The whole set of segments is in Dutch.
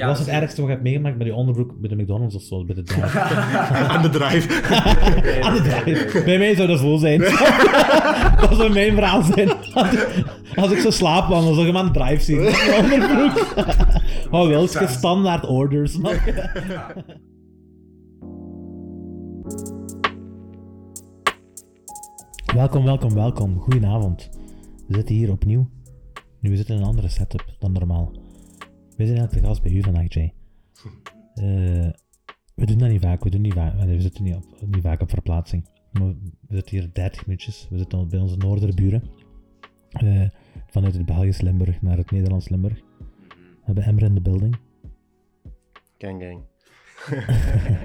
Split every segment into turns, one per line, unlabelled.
Ja,
wat is
dat
het ergste wat je hebt meegemaakt bij die onderbroek bij de McDonald's of zo? Bij de drive?
Aan de drive.
Aan de drive. Bij mij zou dat zo zijn. dat zou mijn verhaal zijn. Als ik, ik zo slaap, dan zou ik hem aan de drive zien. Onderbroek. oh, wel, het is standaard orders. Welkom, welkom, welkom. Goedenavond. We zitten hier opnieuw. Nu, we zitten in een andere setup dan normaal. We zijn eigenlijk te gast bij u vandaag, Jay. Eh, we doen dat niet vaak. We, doen niet vaak, we zitten niet, op, niet vaak op verplaatsing. Maar we zitten hier 30 minuutjes. We zitten bij onze noorderburen. Eh, vanuit het Belgisch Limburg naar het Nederlands Limburg. We hebben Emmer in de building.
Gang, gang.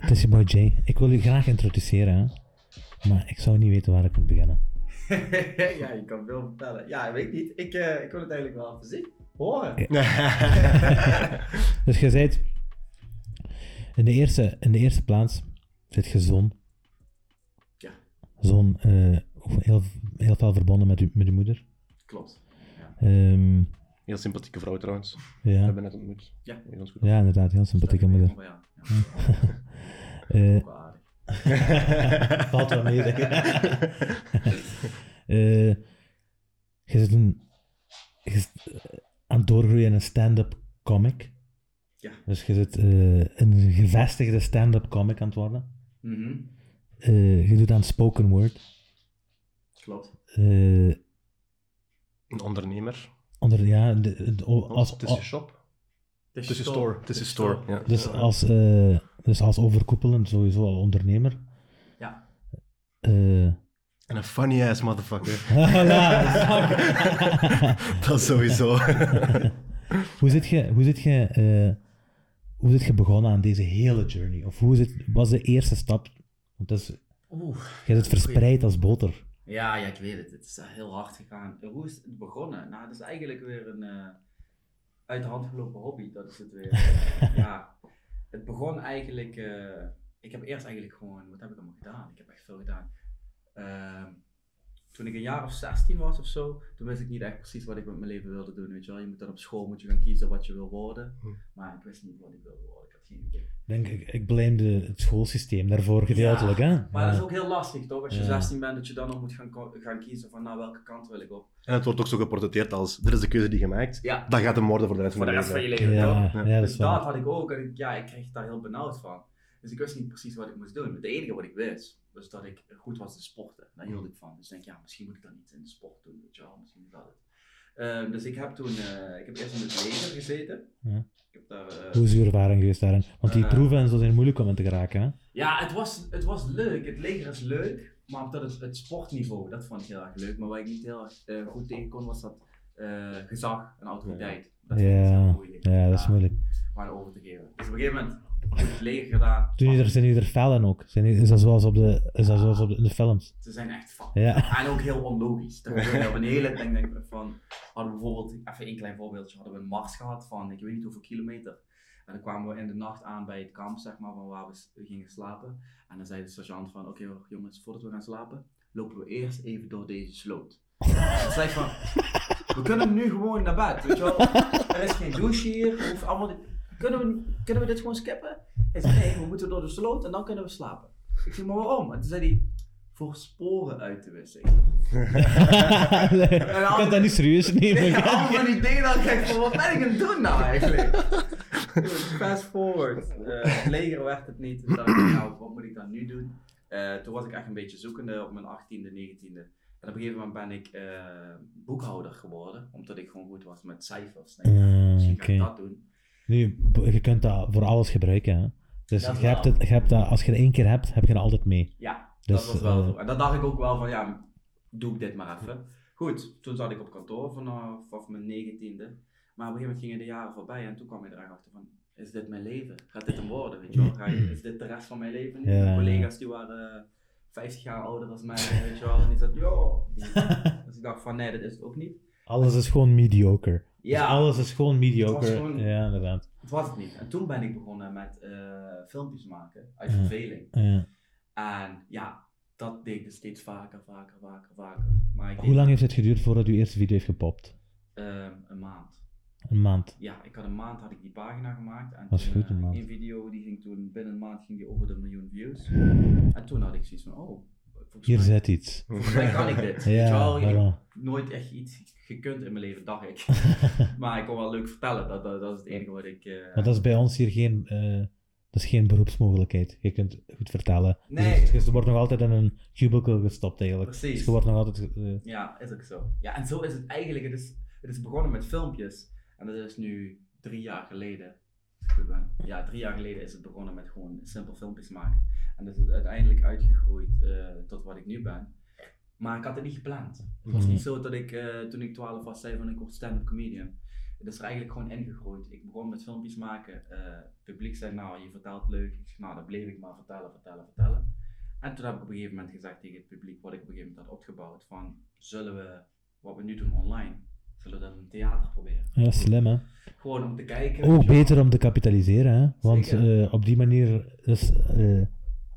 Het is je boy Jay. Ik wil u graag introduceren, hè. Maar ik zou niet weten waar ik moet beginnen.
ja, je kan veel vertellen. Ja, weet ik niet. Ik, eh, ik wil het eigenlijk wel even zien. Horen.
Dus je zei in de eerste, in de eerste plaats zit je zoon.
Ja.
Zoon, eh, heel, heel veel verbonden met, u, met uw moeder.
Klopt.
Ehm,
Heel sympathieke vrouw trouwens. We
ja.
hebben net ontmoet.
Ja.
Heel goed.
ja, inderdaad, heel sympathieke moeder.
Ja. ja.
Eh,
aardig.
Valt wel mee, zeg. Eh, je zit een, je zit aan het doorgroeien in een stand-up comic.
Ja.
Dus je zit eh, een gevestigde stand-up comic aan het worden.
Mhm.
Eh, je doet aan spoken word.
Klopt.
Eh,
Een ondernemer.
onder, ja, de, als,
Het is een shop.
Het
Het is een store. Het is een store. Ja.
dus, als, eh, dus als overkoepelend sowieso al ondernemer.
Ja.
Eh,
En een funny ass motherfucker. Dat sowieso.
Hoe zit je, hoe zit je, eh, hoe zit je begonnen aan deze hele journey? Of hoe zit, was de eerste stap? Want dat is,
Oeh.
je zit verspreid als boter.
Ja, ja, ik weet het. Het is eh, heel hard gegaan. Hoe is het begonnen? Nou, het is eigenlijk weer een eh, uit de hand gelopen hobby. Dat is het weer. Ja, het begon eigenlijk. eh, ik heb eerst eigenlijk gewoon. Wat heb ik allemaal gedaan? Ik heb echt veel gedaan. Ehm, toen ik een jaar of 16 was of zo, toen wist ik niet echt precies wat ik met mijn leven wilde doen. Weet je wel, je moet dan op school moet je gaan kiezen wat je wil worden.
Hm.
Maar ik wist niet wat ik wilde worden. Ik had geen idee.
Denk ik, ik blame de, het schoolsysteem daarvoor gedeeltelijk, hè?
Maar dat is ook heel lastig toch? Als je
Ja.
16 bent, dat je dan nog moet gaan, gaan kiezen van nou welke kant wil ik op.
En het wordt ook zo geportretteerd als, dit is de keuze die je maakt.
Ja.
Dat gaat hem worden voor de rest
Voor
van
de
je
rest van
leven.
je leven,
Ja,
toch?
ja, dat is
Dus dat had ik ook en ik, ja, ik kreeg daar heel benauwd van. Dus ik wist niet precies wat ik moest doen. Het enige wat ik wist, was dat ik goed was in sporten. Daar hield ik van. Dus ik denk, ja, misschien moet ik dan iets in de sport doen, weet je wel. Misschien is dat het. Ehm, dus ik heb toen, eh, ik heb eerst in het leger gezeten.
Ja.
Ik heb daar, eh,
Hoe is uw ervaring geweest daarin? Want die
Eh.
proeven en zo zijn moeilijk om in te geraken, hè?
Ja, het was, het was leuk. Het leger is leuk. Maar dat het, het sportniveau, dat vond ik heel erg leuk. Maar waar ik niet heel erg goed tegen kon, was dat gezag en autoriteit. Dat vond ik heel
Ja,
moeilijk.
ja, dat is moeilijk.
Maar over te geven. Dus op een gegeven moment het leger gedaan.
Jullie er, zijn jullie er fel in ook? Zijn, is dat zoals, op de, is dat zoals op de, in de films?
Ze zijn echt fuck.
Ja.
En ook heel onlogisch. Dat op een hele denk ik van, hadden we bijvoorbeeld, even een klein voorbeeldje, hadden we een mars gehad van ik weet niet hoeveel kilometer. En dan kwamen we in de nacht aan bij het kamp, zeg maar, van waar we gingen slapen. En dan zei de sergeant van, oké jongens, voordat we gaan slapen, lopen we eerst even door deze sloot. En zei van, we kunnen nu gewoon naar bed, weet je wel. Er is geen douche hier, hoeven allemaal kunnen, we, kunnen we dit gewoon skippen? Hij zei, nee, we moeten door de sloot en dan kunnen we slapen. Ik zei, maar waarom? En toen zei hij, voor sporen uit te wissen.
ik kan dat niet serieus nemen.
Ja, allemaal van die dingen dat ik denk van, wat ben ik aan het doen nou eigenlijk? Fast forward. Eh, het leger werd het niet. Toen dacht ik, nou, wat moet ik dan nu doen? Eh, toen was ik echt een beetje zoekende op mijn 18e, 19e. En op een gegeven moment ben ik eh, boekhouder geworden, omdat ik gewoon goed was met cijfers. Nee,
Ah,
misschien kan ik
oké.
dat doen.
Nu, je kunt dat voor alles gebruiken, hè? Dus
Dat
je hebt het, je hebt dat, als je er één keer hebt, heb je dat altijd mee.
Ja,
Dus,
dat was wel
eh,
zo. En dan dacht ik ook wel van, ja, doe ik dit maar even. Goed, toen zat ik op kantoor vanaf, vanaf mijn negentiende. Maar op een gegeven moment gingen de jaren voorbij en toen kwam ik er echt achter van, is dit mijn leven? Gaat dit hem worden, weet je wel? Ga je- is dit de rest van mijn leven?
Ja,
Mijn collega's die waren eh, 50 jaar ouder dan mij, weet je wel? En die zat, yo. Dus ik dacht van, nee, dat is het ook niet.
Alles is gewoon mediocre.
Ja.
Dus alles is gewoon mediocre.
Het was gewoon-
Ja, inderdaad.
Het was het niet. En toen ben ik begonnen met eh, filmpjes maken, uit
Ja.
verveling.
Ja.
En ja, dat deed ik dus steeds vaker, vaker, vaker, vaker. Maar ik
Hoe lang heeft het geduurd voordat uw eerste video heeft gepopt?
Ehm, een maand.
Een maand.
Ja, ik had een maand had ik die pagina gemaakt. En toen,
goed, een
eh,
maand.
video die ging toen binnen een maand ging die over de miljoen views. En toen had ik zoiets van, oh,
Hier
mij,
zit iets.
volgens mij kan ik dit.
Ja,
wel, ik heb
voilà.
nooit echt iets gekund in mijn leven, dacht ik. maar ik kon wel leuk vertellen, dat, dat, dat is het enige wat ik... eh,
Maar dat is bij ons hier geen, eh, dat is geen beroepsmogelijkheid. Je kunt goed vertellen.
Nee.
Dus, je wordt nog altijd in een cubicle gestopt eigenlijk.
Precies.
Dus je wordt nog altijd... eh,
Ja, is ook zo. Ja, en zo is het eigenlijk. Het is, het is begonnen met filmpjes. En dat is nu drie jaar geleden. Goed ben. Ja, drie jaar geleden is het begonnen met gewoon simpel filmpjes maken. En dat is uiteindelijk uitgegroeid eh, tot wat ik nu ben. Maar ik had het niet gepland. Het was
Mhm.
niet zo dat ik eh, toen ik 12 was zei van ik word stand-up comedian. Het is er eigenlijk gewoon ingegroeid. Ik begon met filmpjes maken. eh, het publiek zei nou je vertelt leuk. Ik zei nou dat bleef ik maar vertellen, vertellen, vertellen. En toen heb ik op een gegeven moment gezegd tegen het publiek wat ik op een gegeven moment had opgebouwd. Van zullen we wat we nu doen online, zullen we dat in een theater proberen?
ja, slim hè.
Gewoon om te kijken.
Ook
wel.
beter om te kapitaliseren hè. Want eh, op die manier is eh,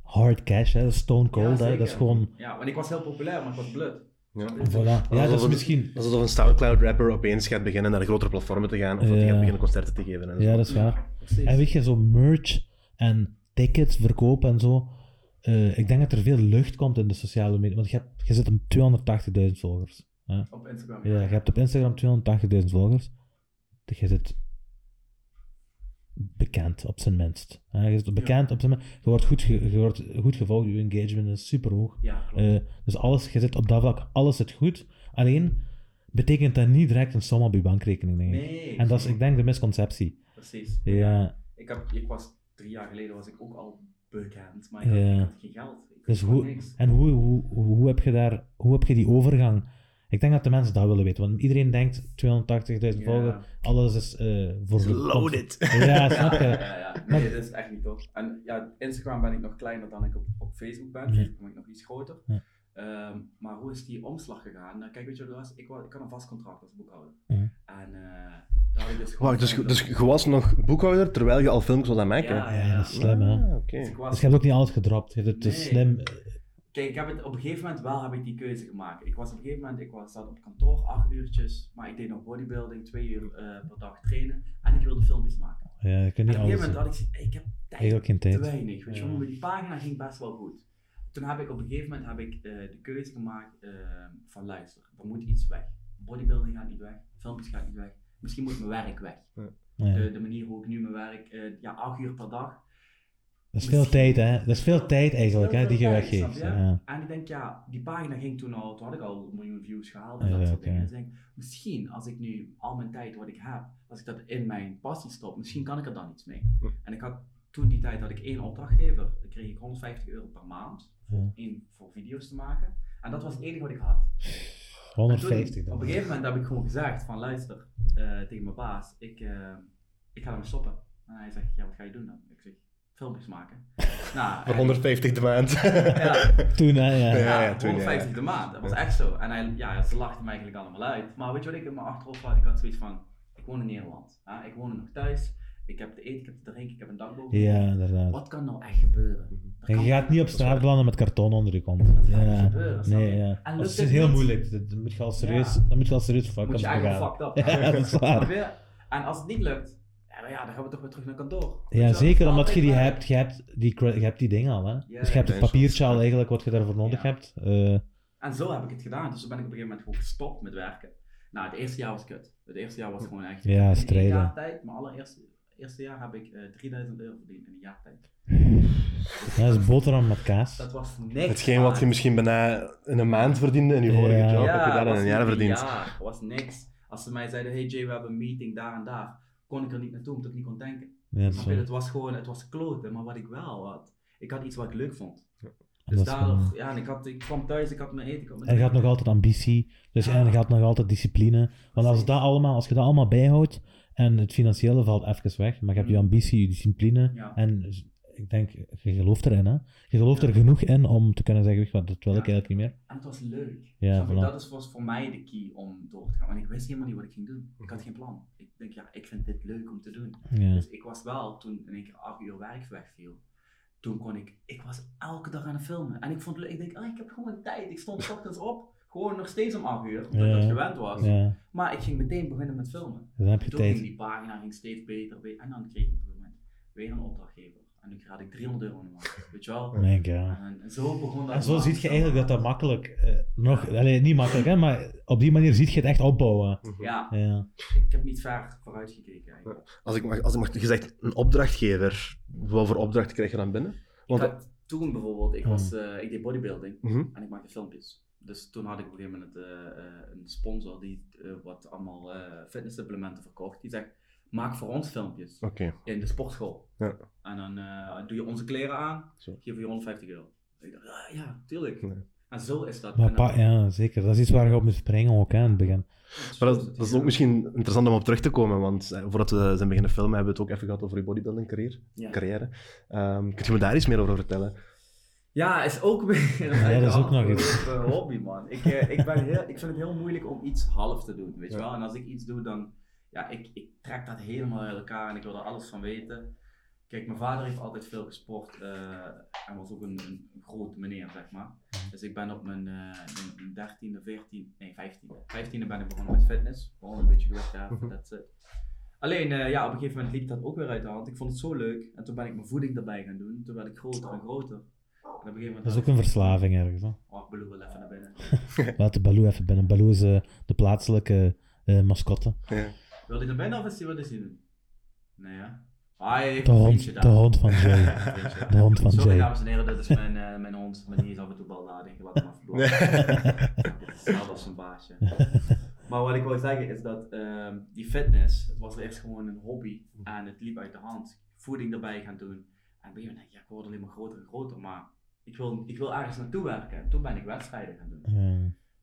hard cash hè. Stone cold hè.
zeker.
Dat is gewoon...
Ja, want ik was heel populair, maar ik was blut.
Ja.
Voilà. Ja, dat is misschien...
Alsof een SoundCloud-rapper opeens gaat beginnen naar grotere platformen te gaan, of dat hij
Ja.
gaat beginnen concerten te geven. En zo.
Ja, dat is waar.
Ja.
En weet je, zo merch en tickets verkopen en zo. eh, ik denk dat er veel lucht komt in de sociale media. Want je, hebt, je zit op 280.000 volgers. Hè.
Op Instagram.
Ja, je hebt op Instagram 280.000 volgers. Dus je zit bekend op zijn minst. hè. Je zit bekend op zijn minst. Je wordt goed, ge- je wordt goed gevolgd, je engagement is super hoog.
Ja.
Eh, dus alles, je zit op dat vlak, alles zit goed. Alleen betekent dat niet direct een som op je bankrekening, denk ik.
nee.
En dat is, ik denk, de misconceptie.
Precies.
Ja,
Ik, heb, ik was drie jaar geleden was ik ook al bekend, maar ik, had,
Ja.
ik had geen geld. Ik
Dus hoe,
niks.
en hoe, hoe, hoe, heb je daar, hoe heb je die overgang? Ik denk dat de mensen dat willen weten, want iedereen denkt 280.000
Ja.
volgers, alles is eh voor
It's loaded.
Ja, snap
Ja,
je?
ja, ja. Nee, dat is echt niet tof. En ja, Instagram ben ik nog kleiner dan ik op, op Facebook ben.
Ja.
Facebook ben ik nog iets groter.
Ja.
Ehm, maar hoe is die omslag gegaan? Nou, kijk, weet je wat was? Ik, ik had een vast contract als boekhouder.
Ja.
En eh daar had ik dus gewoon...
Wacht, dus, dus je was nog boekhouder terwijl je al films was aan het maken?
Ja,
Ja, dat is slim, hè?
Ah, oké.
Dus was-
Dus je hebt ook niet alles gedropt. Je hebt het dus
Nee.
slim...
Kijk, ik heb het op een gegeven moment wel heb ik die keuze gemaakt. Ik was op een gegeven moment, ik was, zat op kantoor acht uurtjes, maar ik deed nog bodybuilding, twee uur eh, per dag trainen en ik wilde filmpjes maken.
Ja,
En
niet
op een gegeven
alles...
moment had ik ik heb tijd
geen
te
tijd.
weinig. Weet je
Ja.
die pagina ging best wel goed. Toen heb ik op een gegeven moment heb ik, eh, de keuze gemaakt eh, van luister, er moet iets weg. Bodybuilding gaat niet weg, filmpjes gaat niet weg. Misschien moet mijn werk weg.
Ja.
De, de manier hoe ik nu mijn werk, ja, acht uur per dag.
Dat is veel tijd, hè? Dat is veel tijd eigenlijk, hè, die je weggeeft. Ja.
En ik denk, ja, die pagina ging toen al, toen had ik al een miljoen views gehaald en
Ja,
dat soort dingen. Dus ik denk, misschien als ik nu al mijn tijd wat ik heb, als ik dat in mijn passie stop, misschien kan ik er dan iets mee. En ik had toen die tijd had ik één opdrachtgever, dan kreeg ik 150 euro per maand voor,
Ja.
één, voor video's te maken. En dat was het enige wat ik had. En
150
toen,
dan.
Op een gegeven moment heb ik gewoon gezegd van luister eh, tegen mijn baas, ik, eh, ik ga ermee stoppen. En hij zegt, ja wat ga je doen dan? Ik zeg, filmpjes maken. nou,
Voor
en-
150 de maand.
Ja.
Toen, hè, ja.
Ja,
Ja,
ja, toen,
150
ja.
de maand. Dat was echt zo. En hij, ja, ze lachten me eigenlijk allemaal uit. Maar weet je wat ik in mijn achterhoofd had? Ik had zoiets van, ik woon in Nederland. Ik woon nog thuis. Ik heb te eten, ik heb te drinken, ik heb een dak boven. me.
Ja, inderdaad.
Wat kan nou echt gebeuren?
En je gaat niet op straat belanden met karton onder je kont.
Dat gaat niet
Ja,
gebeuren,
nee, ja.
En
Dat is
het
heel
niet?
moeilijk. Dat dat moet je al serieus,
Ja.
dan moet je al serieus fuck
Moet
op
je eigenlijk fucked up.
Ja, dat is waar.
En als het niet lukt, ja, maar ja, dan gaan we toch weer terug naar kantoor.
Ja, zeker, omdat je die hebt, je hebt die, je hebt die dingen al, hè. dus je hebt het papiertje al eigenlijk wat je daarvoor nodig
Ja.
hebt. Eh,
En zo heb ik het gedaan. Dus toen ben ik op een gegeven moment gewoon gestopt met werken. Nou, het eerste jaar was kut. Het eerste jaar was gewoon echt...
Ja,
in
strijden.
jaar tijd, mijn allereerste eerste jaar heb ik eh 3000 euro verdiend in een jaar tijd.
ja, dat is boterham met kaas.
Dat was niks.
Hetgeen wat je misschien bijna in een maand verdiende in je vorige
Ja.
job, heb je daar in een jaar verdiend.
Ja, dat was niks. Als ze mij zeiden, hey Jay, we hebben een meeting daar en daar, kon ik er niet naartoe omdat ik niet kon denken.
Ja,
Het was gewoon, het was kloten, maar wat ik wel had, ik had iets wat ik leuk vond. Dus daardoor, ja, en ik, had, ik kwam thuis, ik had mijn eten, ik had mijn
En je had nog altijd ambitie, dus
Ja.
en je had nog altijd discipline. Want als, dat allemaal, als je dat allemaal bijhoudt en het financiële valt even weg, maar je hebt je
Mm.
ambitie, je discipline
Ja.
en ik denk, je gelooft erin hè. Je gelooft
Ja.
er genoeg in om te kunnen zeggen, weet je wat, dat wil ik eigenlijk niet meer.
En het was leuk.
Ja, voilà.
Dat is, was voor mij de key om door te gaan. Want ik wist helemaal niet wat ik ging doen. Ik had geen plan. Ik denk, ja, ik vind dit leuk om te doen.
Ja.
Dus ik was wel, toen in één keer acht uur werk wegviel, toen kon ik, ik was elke dag aan het filmen. En ik vond het leuk, ik denk, ah, ik heb gewoon tijd. Ik stond ochtends op, Gewoon nog steeds om 8 uur, omdat ik
Ja.
dat gewend was.
Ja,
Maar ik ging meteen beginnen met filmen.
dan heb je
Toen ging
tijd.
die pagina ging steeds beter. En dan kreeg ik op een moment weer een opdrachtgever. En nu had ik 300 euro in de maand. Weet je wel?
Mijn god.
En, en zo begon dat.
En zo
langzaam
zie je eigenlijk dat dat makkelijk, eh, nog, allee, niet makkelijk hè, maar op die manier zie je het echt opbouwen.
Ja,
Ja.
ik heb niet ver vooruit gekeken eigenlijk.
Als ik mag, als ik mag gezegd, een opdrachtgever, wat voor opdracht krijg je dan binnen? Want,
ik had toen bijvoorbeeld, ik, was, eh, ik deed bodybuilding
Mhm.
en ik maakte filmpjes. Dus toen had ik op een gegeven moment eh, een sponsor die eh, wat allemaal eh fitnesssupplementen verkocht. Die zegt, maak voor ons filmpjes
Oké.
in de sportschool.
Ja.
En dan eh, doe je onze kleren aan,
Zo.
geef je 150 euro. Ik dacht, ah, ja, tuurlijk.
Nee.
En zo is dat.
Maar pa, ja, zeker. Dat is iets waar je op moet springen ook hè, in het begin.
Maar dat, is ook misschien interessant om op terug te komen, want eh, voordat we zijn beginnen filmen hebben we het ook even gehad over je bodybuilding carrière.
Ja.
carrière. Ehm, kun je me daar iets meer over vertellen?
Ja, is ook weer
Ja, dat is ook nog iets.
een hobby, man. Ik, eh, ik, ben heel, ik vind het heel moeilijk om iets half te doen, weet je
Ja.
wel. En als ik iets doe, dan... Ja, ik, ik trek dat helemaal uit elkaar en ik wil er alles van weten. Kijk, mijn vader heeft altijd veel gesport eh, en was ook een, grote meneer, zeg maar. Dus ik ben op mijn, eh mijn 13e, 14 nee 15e, 15e ben ik begonnen met fitness. Gewoon een beetje gewicht daar,
Mhm.
that's it. Alleen, eh, ja, op een gegeven moment liep dat ook weer uit de hand. Ik vond het zo leuk. En toen ben ik mijn voeding erbij gaan doen. Toen werd ik groter en groter. En op een gegeven moment
Dat is ook een verslaving ergens. Hè.
Oh, Baloo wil even naar binnen.
Laat de Baloo even binnen. Baloo is de plaatselijke eh, mascotte.
Ja.
Wil hij naar binnen of is hij wat is hij doen? Nee, ja. Ah, hij heeft
De
een
hond, de hond van Jay.
Een.
De hond van
Sorry
Jay.
dames en heren, dit is mijn, eh, mijn hond. Maar die is af en toe baldadig. Laat hem als zijn baasje. Maar wat ik wil zeggen is dat ehm, die fitness, het was eerst gewoon een hobby en het liep uit de hand. Voeding erbij gaan doen. En een gegeven moment denk ik, ja, ik word alleen maar groter en groter, maar ik wil, ik wil ergens naartoe werken. En toen ben ik wedstrijden gaan doen.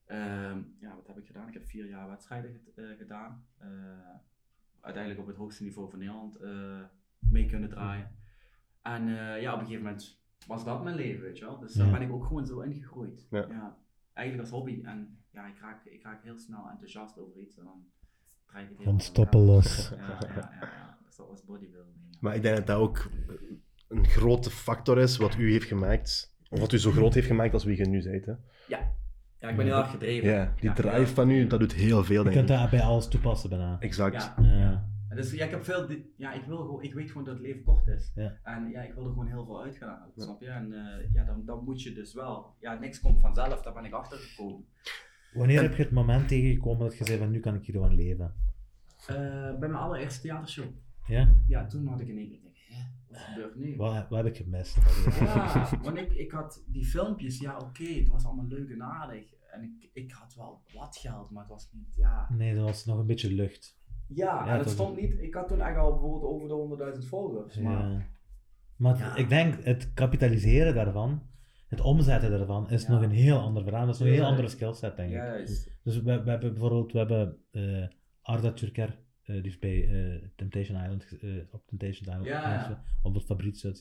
Ehm, ja, wat heb ik gedaan? Ik heb vier jaar wedstrijden eh, gedaan. Eh, uiteindelijk op het hoogste niveau van Nederland eh, mee kunnen draaien. En eh, ja, op een gegeven moment was dat mijn leven, weet je wel. Dus daar
Ja.
ben ik ook gewoon zo ingegroeid.
Ja.
Eigenlijk als hobby. En ja, ik raak, ik raak heel snel enthousiast over iets en dan draai ik het heel
Dan stoppen los.
Ja, ja, ja, ja. Dus dat was bodybuilding. ja.
Maar ik denk dat dat ook een grote factor is wat u heeft gemaakt, of wat u zo groot heeft gemaakt als wie je nu bent. Hè?
Ja. Ja, ik ben heel erg gedreven.
Ja, die
Ja,
drive van u, dat doet heel veel,
Je
denk
kunt
ik.
dat bij alles toepassen bijna.
Exact.
Ja, Dus ja, ik heb veel, ja, ik wil gewoon, ik weet gewoon dat het leven kort is.
Ja.
En ja, ik wil er gewoon heel veel uit gaan halen, snap je? En eh, ja, dan, dan moet je dus wel, ja, niks komt vanzelf, daar ben ik achter gekomen.
Wanneer heb je het moment tegengekomen dat je zei van nu kan ik hier gewoon leven?
Eh, bij mijn allereerste theatershow.
Ja?
Ja, toen had ik in één hè, wat gebeurt nu?
Wat, wat heb ik gemist?
Ja, want ik, ik had die filmpjes, ja oké, het was allemaal leuk en aardig. En ik, ik had wel wat geld, maar het was niet, ja.
Nee, dat was nog een beetje lucht.
Ja,
Ja,
en
het was-
stond niet, ik had toen echt al bijvoorbeeld over de 100.000 volgers. Maar
Ja. Maar
Ja.
ik denk, het kapitaliseren daarvan, het omzetten daarvan, is
Ja.
nog een heel ander verhaal. Dat is nog een heel andere skillset, denk ik.
juist.
Dus we, we hebben bijvoorbeeld, we hebben eh Arda Turker, eh, die is bij eh, Temptation Island, eh, op Temptation Island,
Ja,
op het Fabrizio.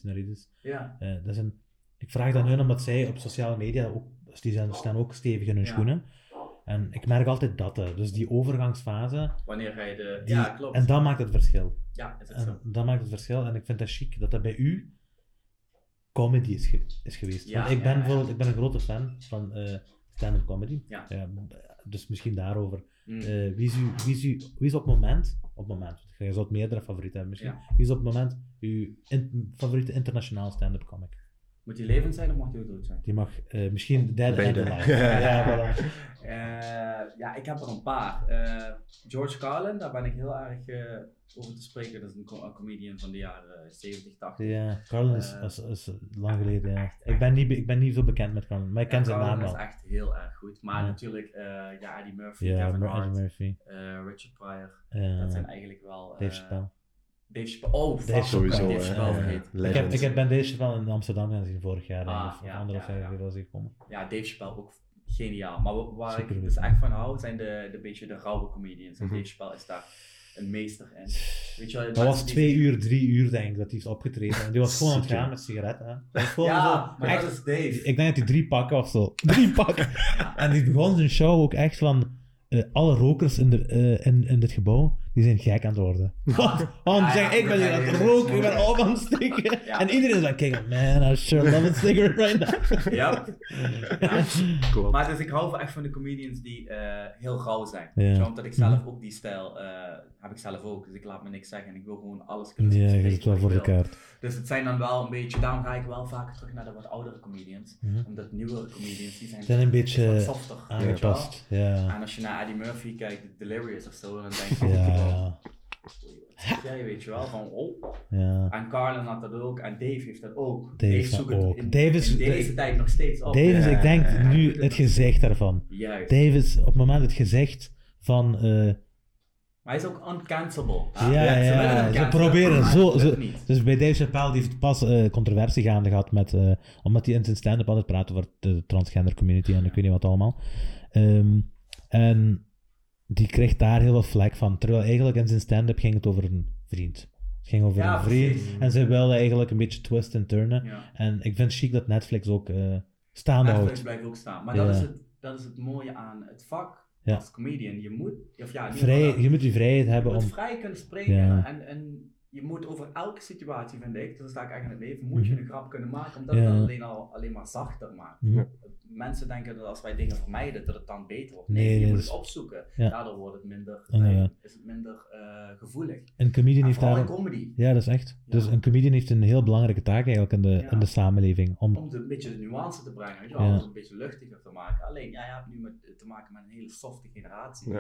Ja.
Dat is een, ik vraag dat hun omdat zij op sociale media ook, die zijn, staan ook stevig in hun
Ja.
schoenen. En ik merk altijd dat, dus die overgangsfase,
Wanneer ga je de.
die,
ja, klopt.
en dat maakt het verschil.
Ja, is het zo.
En dat maakt het verschil. En ik vind dat chic dat dat bij u comedy is, ge- is geweest.
Ja,
Want ik ben bijvoorbeeld ik ben een grote fan van stand-up comedy.
Ja.
dus misschien daarover.
Mm.
Eh, wie, is wie, is wie is op het moment, op het moment, want je zou het meerdere favorieten hebben misschien,
Ja.
wie is op het moment uw in- favoriete internationaal stand-up comic?
Moet die levend zijn of mag die ook dood zijn?
Die mag eh, misschien and alive. ja, voilà.
Eh, ja, ik heb er een paar. Eh, George Carlin, daar ben ik heel erg eh, over te spreken. Dat is een, co- een comedian van de jaren 70, 80.
Ja, Carlin is,
Eh,
is, is lang geleden, ja.
echt,
Ik ben, niet, ik ben niet zo bekend met Carlin, maar ik ken
Ja,
zijn naam
Carlin
wel.
is echt heel erg goed. Maar
Ja.
natuurlijk, eh, ja, Eddie Murphy,
Ja,
Kevin Hart,
Eddie Murphy.
eh, Richard Pryor. dat zijn eigenlijk wel...
Dave Chappelle.
Dave Chappelle. Oh, fuck,
Dave
Sowieso,
Dave. Chappelle
Ja. Ik heb, ik heb Ben deze Chappelle in Amsterdam gezien vorig jaar,
Ah,
of,
ja,
anderhalf jaar geleden was ik gekomen.
Ja, Dave Chappelle ook geniaal. Maar wa- waar ik dus echt van hou, zijn de, de beetje de rauwe comedians. En
Mhm.
Dave Chappelle is daar een meester in. Weet je wel,
Dat was twee uur, drie uur denk ik dat hij heeft opgetreden. En die was gewoon aan het gaan met sigaretten. hè. Dat was gewoon
Ja,
zo,
maar
echt,
dat is Dave.
Ik denk dat hij drie pakken of zo. Drie pakken.
Ja.
En die begon zijn show ook echt van eh, alle rokers in, de, eh, in, in dit gebouw. Die zijn gek aan het worden. Wat? Want
Ja,
zeg,
ja,
ik ben hier aan het roken, ik ben op aan het steken.
Ja.
En iedereen zegt, kijk, man, I sure love a cigarette right now.
Ja. Maar dus ik hou wel echt van de comedians die eh, heel rauw zijn. Wel, Omdat ik zelf
Mhm.
ook die stijl eh, heb ik zelf ook. Dus ik laat me niks zeggen en ik wil gewoon alles kunnen
Ja, je zit wel voor de kaart.
Dus het zijn dan wel een beetje, daarom ga ik wel vaker terug naar de wat oudere comedians.
Mhm.
Omdat nieuwere comedians, die zijn,
Zijn een beetje
wat softer.
Aangepast, ja.
En als je naar Eddie Murphy kijkt, de Delirious of zo, dan denk je,
Ja, ja,
jij, weet je wel, van oh.
ja.
En Carlin had dat ook, en Dave heeft dat ook.
Dave
zoekt het
ook.
In,
Dave is-
in deze tijd nog steeds op.
Davis,
Ja,
ik denk
ja, ja,
nu
ja.
het gezicht daarvan.
Juist.
Davis, op het moment het gezicht van... eh,
Maar hij is ook uncancelable.
Ja, ja,
ze
ja,
hem
ze proberen zo-
het niet.
Dus bij Dave Chappelle die heeft pas eh, controversie gaande gehad met, eh, omdat hij in zijn stand-up altijd praat over de transgender community en ik weet niet wat allemaal. Ehm, en die kreeg daar heel veel vlek van. Terwijl eigenlijk in zijn stand-up ging het over een vriend. Het ging over
Ja,
een vriend.
precies.
En ze wilden eigenlijk een beetje twist en turnen.
Ja.
En ik vind het chic dat Netflix ook eh, staande
Netflix
houdt.
blijft ook staan. Maar
Ja.
dat, is het, dat is het mooie aan het vak als comedian. Je moet, of ja,
Vrij, je moet die vrijheid
je
hebben
moet
om...
vrij kunnen spreken. En, en je moet over elke situatie, vind ik, dus sta ik echt in het leven, moet je
Mhm.
een grap kunnen maken. Omdat
Ja.
het dan alleen, al, alleen maar zachter maakt. Mensen denken dat als wij dingen vermijden, dat het dan beter wordt.
Nee,
Nee, je
nee,
moet
dat
het
is-
opzoeken.
Ja.
Daardoor wordt het minder,
Inderdaad.
is het minder eh, gevoelig.
Een comedian heeft daar...
in comedy.
Ja, dat is echt.
Ja.
Dus een comedian heeft een heel belangrijke taak eigenlijk in de,
Ja.
in de samenleving. Om,
Om het een beetje de nuance te brengen, weet je wel,
Ja.
om het een beetje luchtiger te maken. Alleen, ja, je hebt nu met, te maken met een hele softe generatie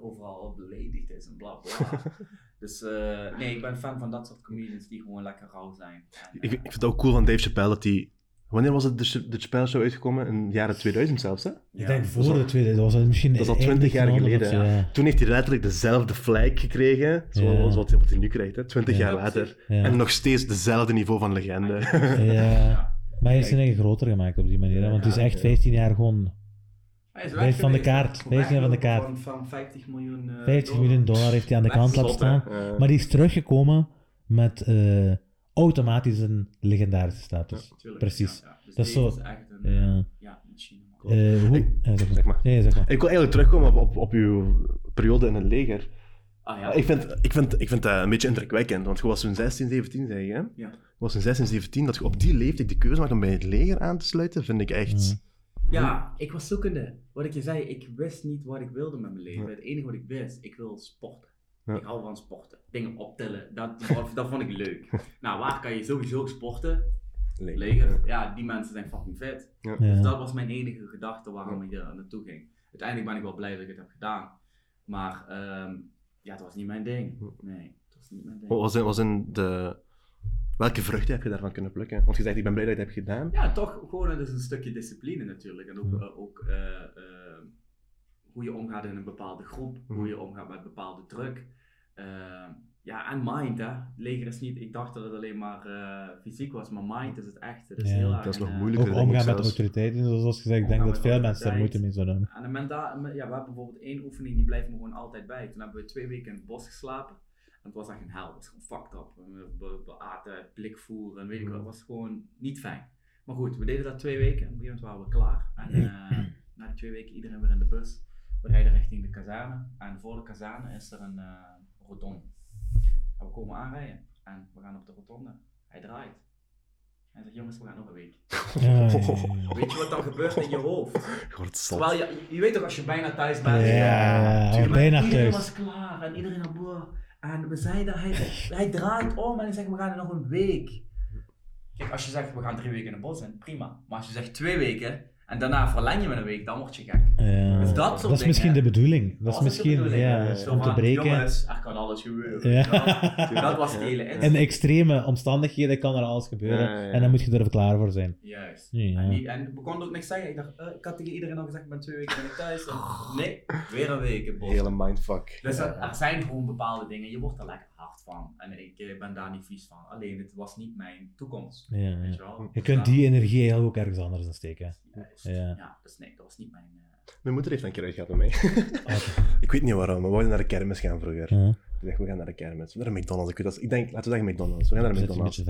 overal beledigd is en bla bla. dus eh, nee, ik ben fan van dat soort comedians die gewoon lekker rauw zijn. En,
Ik, ik
eh,
vind het ook cool van Dave Chappelle dat hij... Wanneer was het de, de Chappelle Show uitgekomen? In de jaren 2000 zelfs, hè?
ja.
Ik denk voor de tweede, dat was al misschien...
dat is al 20 jaar
1900
geleden,
of zo, ja.
Toen heeft hij letterlijk dezelfde flag gekregen, zoals
Ja.
wat, wat hij nu krijgt, hè? 20
Ja.
jaar later.
Ja.
En nog steeds dezelfde niveau van legende.
Ja.
Ja.
Maar hij is zijn eigen groter gemaakt op die manier, hè, want hij is echt
ja.
15 jaar gewoon...
Hij is
van de kaart, blijf van de kaart.
Van, van 50 miljoen eh,
50 miljoen dollar heeft hij aan de kant laten
hè?
staan.
Eh,
Maar die is teruggekomen met eh, automatisch een legendarische status. Precies.
ja, ja. Dus
Dat is zo-
echt een, eh,
Ja.
ja, machine. man.
Klopt.
Eh, hoe...
Ik-
ja, zeg maar.
zeg maar.
Nee, zeg maar.
Ik wil eigenlijk terugkomen op, op, op uw periode in het leger.
Ah ja.
Ik vind, ik, vind, ik vind dat een beetje indrukwekkend, want je was toen 16, 17, zei je, hè?
Ja.
Je was toen 16, 17, dat je op die leeftijd de keuze maakt om bij het leger aan te sluiten, vind ik echt...
Ja, ik was zoekende. Wat ik je zei, ik wist niet wat ik wilde met mijn leven.
Ja.
Het enige wat ik wist, ik wil sporten.
Ja.
Ik hou van sporten. Dingen optillen, dat, dat vond ik leuk. nou, waar kan je sowieso sporten?
Leger.
Leger. Ja, die mensen zijn fucking vet.
Ja.
Ja.
Dus dat was mijn enige gedachte waarom ik er naartoe ging. Uiteindelijk ben ik wel blij dat ik het heb gedaan. Maar ehm, ja, het was niet mijn ding. Nee, het was niet mijn ding.
Wat was in, was in de... Welke vruchten heb je daarvan kunnen plukken? Want je zegt, ik ben blij dat je het hebt gedaan.
Ja, toch gewoon het is een stukje discipline natuurlijk. En ook,
Ja.
eh, ook eh, eh, hoe je omgaat in een bepaalde groep, hoe je omgaat met bepaalde druk. Ja, en mind hè. Leger is niet, ik dacht dat het alleen maar eh, fysiek was, maar mind is het echt. Het is
Ja,
heel
dat
is nog moeilijker.
Ook omgaan met autoriteiten, zoals gezegd. Ik denk dat veel mensen daar moeite mee zouden hebben.
En een menta- ja, we hebben bijvoorbeeld één oefening, die blijft me gewoon altijd bij. Toen hebben we twee weken in het bos geslapen. En het was echt een hel, het was gewoon fucked up. We, we, we aten blikvoer en weet ik wat, het was gewoon niet fijn. Maar goed, we deden dat twee weken. Op een gegeven moment waren we klaar. En eh, na die twee weken iedereen weer in de bus. We rijden richting de kazerne. En voor de kazerne is er een eh rotonde. En we komen aanrijden. En we gaan op de rotonde. Hij draait. Hij zegt, jongens, we gaan nog een week.
Ja, ja, ja.
Weet je wat dan gebeurt in je hoofd? Terwijl je, je weet toch als je bijna thuis
Ja,
bent.
ja,
tuurlijk.
ja, bijna
iedereen
thuis.
was klaar en iedereen had boer. En we zeiden, hij, hij draait om en hij zegt, we gaan er nog een week. Kijk, als je zegt, we gaan drie weken in het bos in, prima. Maar als je zegt twee weken en daarna verleng je met een week, dan word je gek.
Ja.
Dus dat soort
dat is misschien de bedoeling. Dat is misschien
bedoeling?
ja, om te breken.
Jongens, er kan alles gebeuren.
Ja.
Dat was het hele
In extreme omstandigheden kan er alles gebeuren.
Ja, ja, ja.
En dan moet je er klaar voor zijn.
Juist.
Ja.
En, die, en we konden ook niks zeggen. Ik dacht, eh, ik had tegen iedereen al gezegd, ik ben twee weken ben ik thuis. En nee, weer een week in het bos.
Hele mindfuck.
Dus er, er zijn gewoon bepaalde dingen, je wordt er lekker van. En ik eh, ben daar niet vies van. Alleen, het was niet mijn toekomst.
Ja, ja.
Weet je wel?
Je kunt die energie eigenlijk ook ergens anders in steken. Ja.
Ja. dus nee, dat was niet mijn... eh,
Mijn moeder heeft een keer uitgehaald met mij.
Oké.
ik weet niet waarom, maar we wilden naar de kermis gaan vroeger.
Ja,
Ik dacht, we gaan naar de kermis. Naar de McDonald's. Ik, weet dat, ik denk, laten we zeggen McDonald's. We gaan naar de McDonald's. We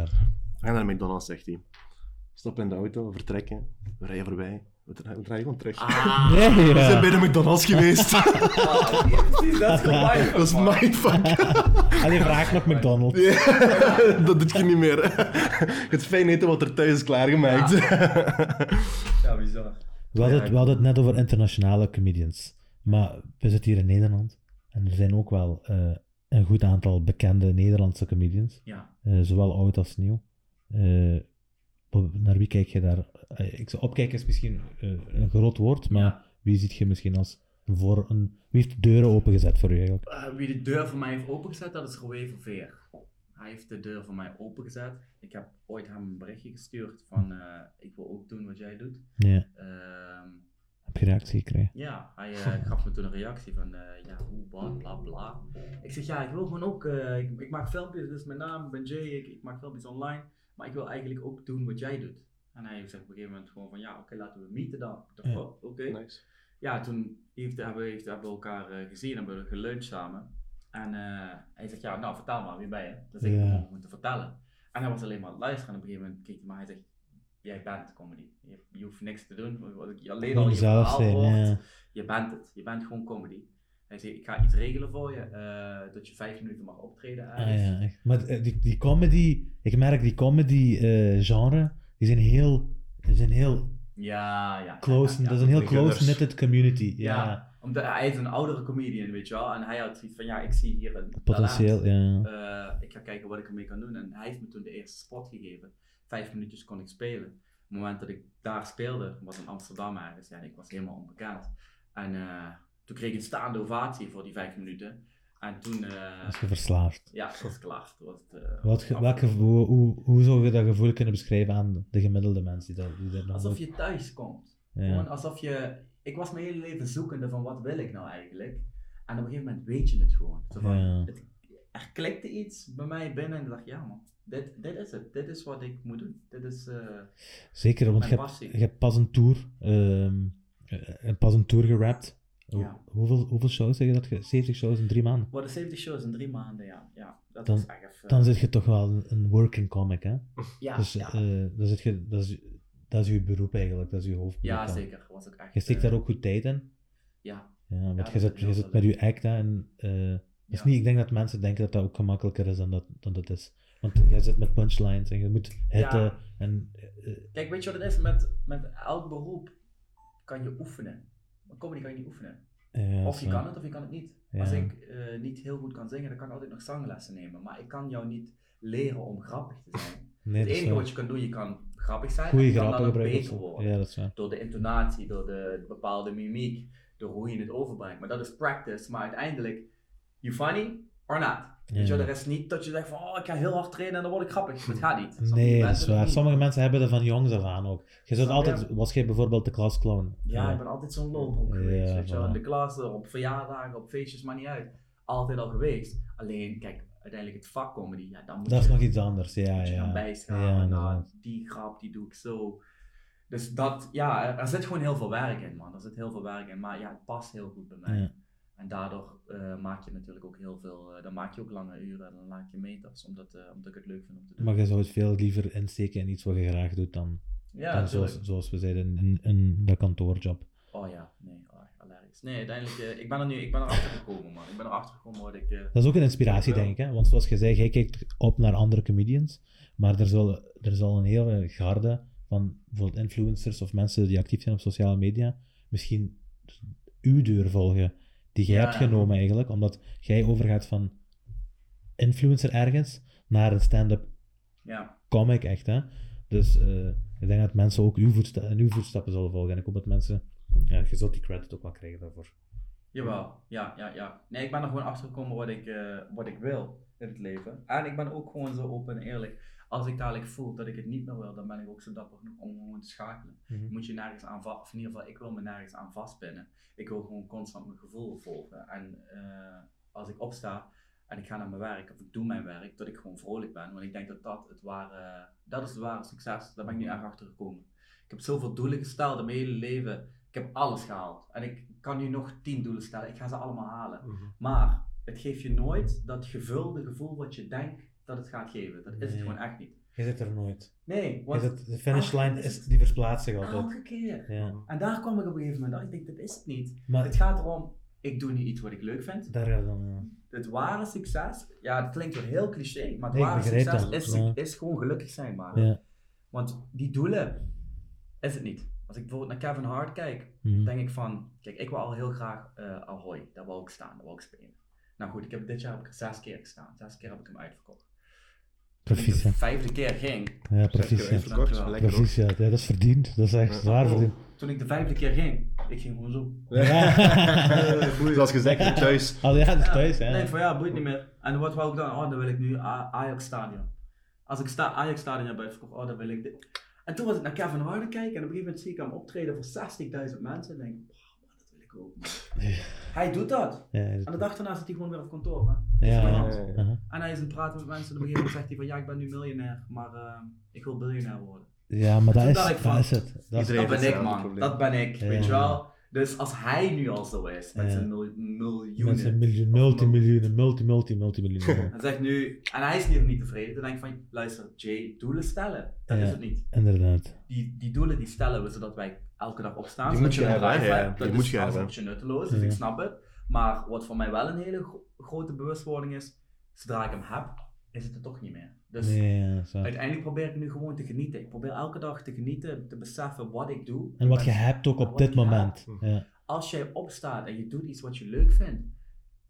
gaan naar de McDonald's, zegt hij. Stappen in de auto, vertrekken. We rijden voorbij. We dra- we draaien gewoon terug.
Ah,
Nee,
We zijn bij de McDonald's geweest.
ah, precies, dat is
dat is mindfuck.
Allee, vraag nog McDonald's.
Ja, dat doet je niet meer. Het fijn eten wat er thuis is klaargemaakt.
Ja, bizar.
We hadden, het, we hadden het net over internationale comedians. Maar we zitten hier in Nederland. En er zijn ook wel eh, een goed aantal bekende Nederlandse comedians.
Ja.
Eh, zowel oud als nieuw. Eh, naar wie kijk je daar? Eh, ik zou opkijken is misschien eh, een groot woord, maar wie ziet je misschien als voor een... Wie heeft de deuren opengezet voor u eigenlijk?
Eh, wie de deur voor mij heeft opengezet, dat is Roué Verveer. Hij heeft de deur voor mij opengezet. Ik heb ooit hem een berichtje gestuurd van ik wil ook doen wat jij doet.
Ja,
Ehm,
heb je reactie gekregen?
ja, hij gaf me toen een reactie van ja, hoe, wat, bla bla. Ik zeg ja, ik wil gewoon ook, ik, ik maak filmpjes, is mijn naam, ik ben Jay, ik, ik maak filmpjes online. Maar ik wil eigenlijk ook doen wat jij doet. En hij zegt op een gegeven moment gewoon van ja, oké, laten we meeten dan. Ik dacht,
Ja.
oh, oké.
Nice.
Ja, toen heeft, hebben, heeft, hebben we elkaar eh, gezien en hebben we geluncht samen. En eh, hij zegt, ja, nou vertel maar, wie ben je? Dus ik gewoon te vertellen. En hij was alleen maar aan het luisteren en op een gegeven moment keek hij maar hij zegt, jij bent comedy. Je, je hoeft niks te doen, je alleen al je
zelf
verhaal
zijn,
hoort,
ja.
je bent het. Je bent gewoon comedy. Hij zegt, ik ga iets regelen voor je, eh, dat je vijf minuten mag optreden.
Ah, ja, echt. Maar die, die comedy, ik merk die comedy eh, genre, die zijn heel, die zijn heel
ja, ja.
close,
ja,
dat is een heel close-knitted community. Ja,
Ja, omdat hij is een oudere comedian, weet je wel. En hij had zoiets van, ja, ik zie hier een talent.
potentieel, ja.
Eh, ik ga kijken wat ik ermee kan doen. En hij heeft me toen de eerste spot gegeven. Vijf minuutjes kon ik spelen. Op het moment dat ik daar speelde, was in Amsterdam ergens. Ja, en ik was helemaal onbekend. En eh, toen kreeg ik een staande ovatie voor die vijf minuten. En toen, eh,
Als je verslaafd.
ja, het was klaar. Toen was het,
Wat, ge- welke, hoe, hoe, hoe zou je dat gevoel kunnen beschrijven aan de gemiddelde mensen die, dat, die nog
Alsof je thuis komt.
Ja.
Gewoon alsof je... Ik was mijn hele leven zoekende van wat wil ik nou eigenlijk. En op een gegeven moment weet je het gewoon. Zo van,
Ja.
het, er klikte iets bij mij binnen en ik dacht, ja man, dit, dit is het. Dit is wat ik moet doen. Dit is... eh,
Zeker, want je hebt, je hebt pas een tour, eh, pas een tour gerapt.
Ja.
Hoeveel, hoeveel shows zeg je dat? ge- 70 shows in drie maanden?
Worden 70 shows in drie maanden, ja. ja dat
Dan-
is echt even...
Dan zit je toch wel een- een working comic, hè?
ja,
dus
ja.
eh, dan zit je, dat, is, dat is je beroep eigenlijk, dat is je hoofdberoep.
ja, zeker. Was ook echt...
Je steekt
eh,
daar ook goed tijd in.
Ja.
Ja, want je zit, je zit met je act, hè, en is
Ja.
niet, ik denk dat mensen denken dat dat ook gemakkelijker is dan dat, dan dat is. Want jij zit met punchlines en je moet hitten en...
Kijk, weet je wat het is? Met, met elk beroep kan je oefenen. Maar comedy kan je niet oefenen. Of je kan het of je kan het niet.
Ja.
Als ik eh, niet heel goed kan zingen, dan kan ik altijd nog zanglessen nemen. Maar ik kan jou niet leren om grappig te zijn.
Nee,
het enige wat je kan doen, je kan grappig zijn.
Goeie
en je kan dan ook beter worden.
Ja, dat is.
Door de intonatie, door de bepaalde mimiek, door hoe je het overbrengt. Maar dat is practice. Maar uiteindelijk, you funny or not. Weet je,
Ja.
er is niet dat je zegt van, oh, ik ga heel hard trainen en dan word ik grappig. Dat gaat niet. Sommige
Nee, dat is waar.
niet.
Sommige mensen hebben dat van jongs af aan ook. Je zult altijd, was jij bijvoorbeeld de klasclown?
Ja, ik ben altijd zo'n lolbroek
Ja,
geweest. weet je wel.
voilà.
In de klas, op verjaardagen, op feestjes, maar niet uit. Altijd al geweest. Alleen, kijk, uiteindelijk het vak comedy, ja, dan moet
Dat is nog iets anders, ja,
moet je gaan
ja.
bijschaven.
Ja, inderdaad.
die grap, die doe ik zo. Dus dat, ja, er, er zit gewoon heel veel werk in, man. Er zit heel veel werk in. Maar ja, het past heel goed bij mij. En daardoor eh, maak je natuurlijk ook heel veel, eh, dan maak je ook lange uren en dan maak je meters, omdat, eh, omdat ik het leuk vind om te doen.
Maar je zou het veel liever insteken in iets wat je graag doet dan,
ja,
dan zoals, zoals we zeiden, in, in de kantoorjob.
Oh ja, nee, oh, hilarisch. Nee, uiteindelijk, ik ben er nu, ik ben erachter gekomen, man. Ik ben erachter gekomen wat ik...
Dat is ook een inspiratie, denk ik. Hè? Want zoals je zei, jij kijkt op naar andere comedians, maar er zal, er zal een hele garde van bijvoorbeeld influencers of mensen die actief zijn op sociale media misschien uw deur volgen, die jij
Ja,
hebt genomen eigenlijk, omdat jij overgaat van influencer ergens naar een stand-up
ja,
comic, echt. Hè? Dus eh, ik denk dat mensen ook uw, voetsta uw voetstappen zullen volgen. En ik hoop dat mensen, ja, je zult die credit ook wel krijgen daarvoor.
jawel. Ja, ja, ja. Nee, ik ben er gewoon achter gekomen wat ik, eh, wat ik wil in het leven. En ik ben ook gewoon zo open en eerlijk. Als ik dadelijk voel dat ik het niet meer wil, dan ben ik ook zo dapper genoeg om gewoon te schakelen. Je moet je nergens aan vast, of in ieder geval, ik wil me nergens aan vastpinnen. Ik wil gewoon constant mijn gevoel volgen. En eh, als ik opsta en ik ga naar mijn werk, of ik doe mijn werk, dat ik gewoon vrolijk ben. Want ik denk dat dat het ware, dat is het ware succes. Daar ben ik nu erg achter gekomen. Ik heb zoveel doelen gesteld in mijn hele leven. Ik heb alles gehaald. En ik kan nu nog tien doelen stellen. Ik ga ze allemaal halen. Maar het geeft je nooit dat gevulde gevoel wat je denkt dat het gaat geven. Dat is het gewoon echt niet.
Je zit er nooit.
Nee, want
de finishline
Ah,
is, die verplaatst zich altijd.
elke keer.
Ja.
En daar kwam ik op een gegeven moment achter. Ik denk, dit is het niet.
Maar
Het gaat erom, ik doe nu iets wat ik leuk vind.
daar gaat dan. ja.
Het ware succes, ja, het klinkt weer heel cliché, maar het
Nee,
ware succes
dat,
is,
ja.
is gewoon gelukkig zijn, maar.
Ja.
Want die doelen is het niet. Als ik bijvoorbeeld naar Kevin Hart kijk,
Mhm.
denk ik van, kijk, ik wil al heel graag eh Ahoy, daar wou ik staan, daar wou ik spelen. Nou goed, ik heb dit jaar heb ik er zes keer gestaan, zes keer heb ik hem uitverkocht. Ik de
Proficiat.
vijfde keer ging,
Ja, proficiat. Proficiat. Ja, dat is verdiend. Dat is echt zwaar verdiend.
toen ik de vijfde keer ging, ik ging gewoon zo.
Zoals gezegd, thuis.
Oh ja, thuis, hè.
Nee, van ja, boeit niet meer. En wat wou ik dan? Oh, dan wil ik nu Ajax Stadion. Als ik sta Ajax Stadion heb uitverkocht, oh, dan wil ik dit. En toen was ik naar Kevin Harden kijken en op een gegeven moment zie ik hem optreden voor 60.000 mensen en denk ik, dat. Hij doet dat.
Ja,
En de dag daarna zit hij gewoon weer op kantoor. Hè?
ja.
En hij is aan het praten met mensen en op een gegeven moment zegt hij van ja, ik ben nu miljonair, maar eh, ik wil biljonair worden.
Ja, maar dat
Toen
is,
van,
is het. Dat
ben ik man,
probleem.
dat ben ik,
Ja.
weet je wel. Dus als hij nu al zo is, met
Ja.
zijn mil- miljoenen,
Mensen miljoen, multimiljoenen, multi, multi, multimiljoenen.
En zegt nu, en hij is hier niet tevreden, dan denk ik van, luister, Jay, doelen stellen. Dat
Ja.
is het niet.
Inderdaad.
Die, die doelen die stellen we zodat wij elke dag opstaan.
Die moet je hebben, ja, die
Dat
moet
is
je hebben.
een beetje nutteloos, dus
Ja.
ik snap het. Maar wat voor mij wel een hele gro- grote bewustwording is, zodra ik hem heb, is het er toch niet meer. Dus
Nee, ja, zo.
uiteindelijk probeer ik nu gewoon te genieten. Ik probeer elke dag te genieten, te beseffen wat ik doe.
En wat je hebt ook op dit moment.
hebt.
Ja.
als jij opstaat en je doet iets wat je leuk vindt,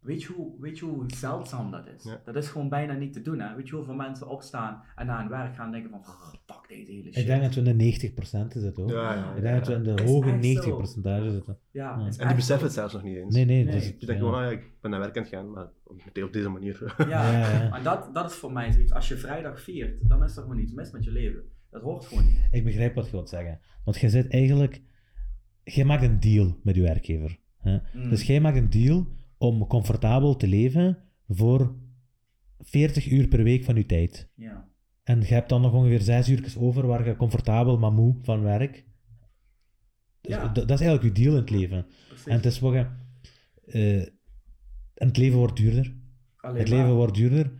weet je hoe, weet je hoe zeldzaam dat is?
Ja.
Dat is gewoon bijna niet te doen. Hè? Weet je hoeveel mensen opstaan en naar hun werk gaan denken van, "Ah, fuck deze hele shit.
Ik denk dat we in de 90% zitten ook.
Ja, ja.
Ik denk dat we in de
Is
hoge
echt
90
zo.
percentage zitten.
Ja,
En die beseffen het zelfs nog niet eens.
Nee, nee.
Nee.
Dus,
Je denkt gewoon, ah ja, ik ben naar werk aan het gaan, maar meteen op deze manier.
Ja,
Ja, ja.
en dat, dat is voor mij zoiets. Als je vrijdag viert, dan is er gewoon iets mis met je leven. Dat hoort gewoon niet.
Ik begrijp wat je wilt zeggen. Want je zit eigenlijk... Jij maakt een deal met je werkgever. Hè?
Mm.
Dus jij maakt een deal om comfortabel te leven voor 40 uur per week van je tijd.
Ja.
En je hebt dan nog ongeveer 6 uur over waar je comfortabel, maar moe van werk. Dus
Ja.
dat is eigenlijk je deal in het leven.
Precies.
En het is wat je... eh, en het leven wordt duurder.
Alleen
Het
maar.
leven wordt duurder.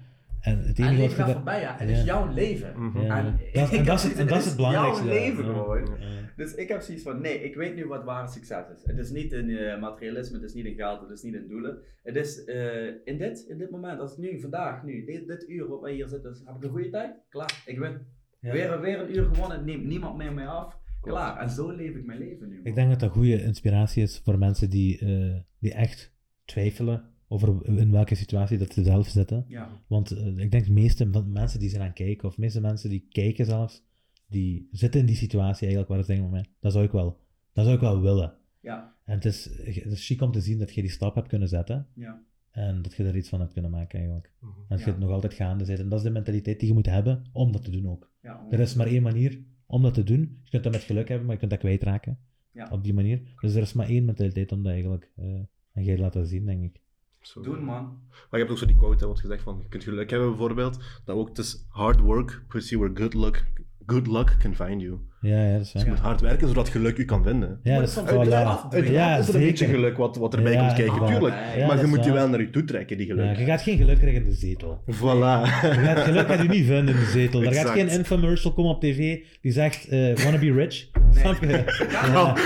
En het
En
enige wat
gaat voorbij, ja. Het
Ja.
is jouw leven.
Mhm.
En,
Dat- is-
zoiets,
en dat is het belangrijkste.
jouw leven
Ja.
gewoon.
Ja.
Dus ik heb zoiets van, nee, ik weet nu wat ware succes is. Het is niet in eh, materialisme, het is niet in geld, het is niet in doelen. Het is eh, in, dit, in dit moment, als ik nu, vandaag, nu, dit, dit uur wat wij hier zitten, dus heb ik een goede tijd? Klaar, ik win.
Ja.
Weer, weer een uur gewonnen, neemt niemand meer mij af. Klaar, en zo leef ik mijn leven nu.
Ik denk dat dat goede inspiratie is voor mensen die, eh, die echt twijfelen over in welke situatie dat ze zelf zitten.
Ja,
Want eh, ik denk de meeste van- mensen die zijn aan het kijken, of de meeste mensen die kijken zelfs, die zitten in die situatie eigenlijk waar ze denken van mij, dat zou ik wel, dat zou ik wel willen.
ja,
En het is, het is chic om te zien dat je die stap hebt kunnen zetten
ja.
en dat je er iets van hebt kunnen maken eigenlijk.
Mhm.
En dat je het nog altijd gaande zit. En dat is de mentaliteit die je moet hebben om dat te doen ook.
ja
Er is maar één manier om dat te doen. Je kunt dat met geluk hebben, maar je kunt dat kwijtraken.
Ja.
Op die manier. Dus er is maar één mentaliteit om dat eigenlijk eh aan jij te laten zien, denk ik.
Zo.
Doen man.
Maar je hebt ook zo die quote, hè, wat gezegd van, je kunt geluk hebben bijvoorbeeld, dat ook, het is hard work puts you where good luck, good luck can find you.
Ja, ja, dat is
Dus je moet hard werken zodat geluk je kan vinden.
Ja, dat is
soms
voilà.
een beetje
Ja,
is er een
zeker.
beetje geluk wat, wat erbij
Ja,
komt kijken, tuurlijk.
Ja,
maar je moet je wel naar je toe trekken, die geluk.
Ja, je gaat geen geluk krijgen in de zetel.
Voilà.
Je gaat geluk gaat je niet vinden in de zetel. Er gaat geen infomercial komen op tv die zegt, eh wanna be rich. Snap je?
Oh,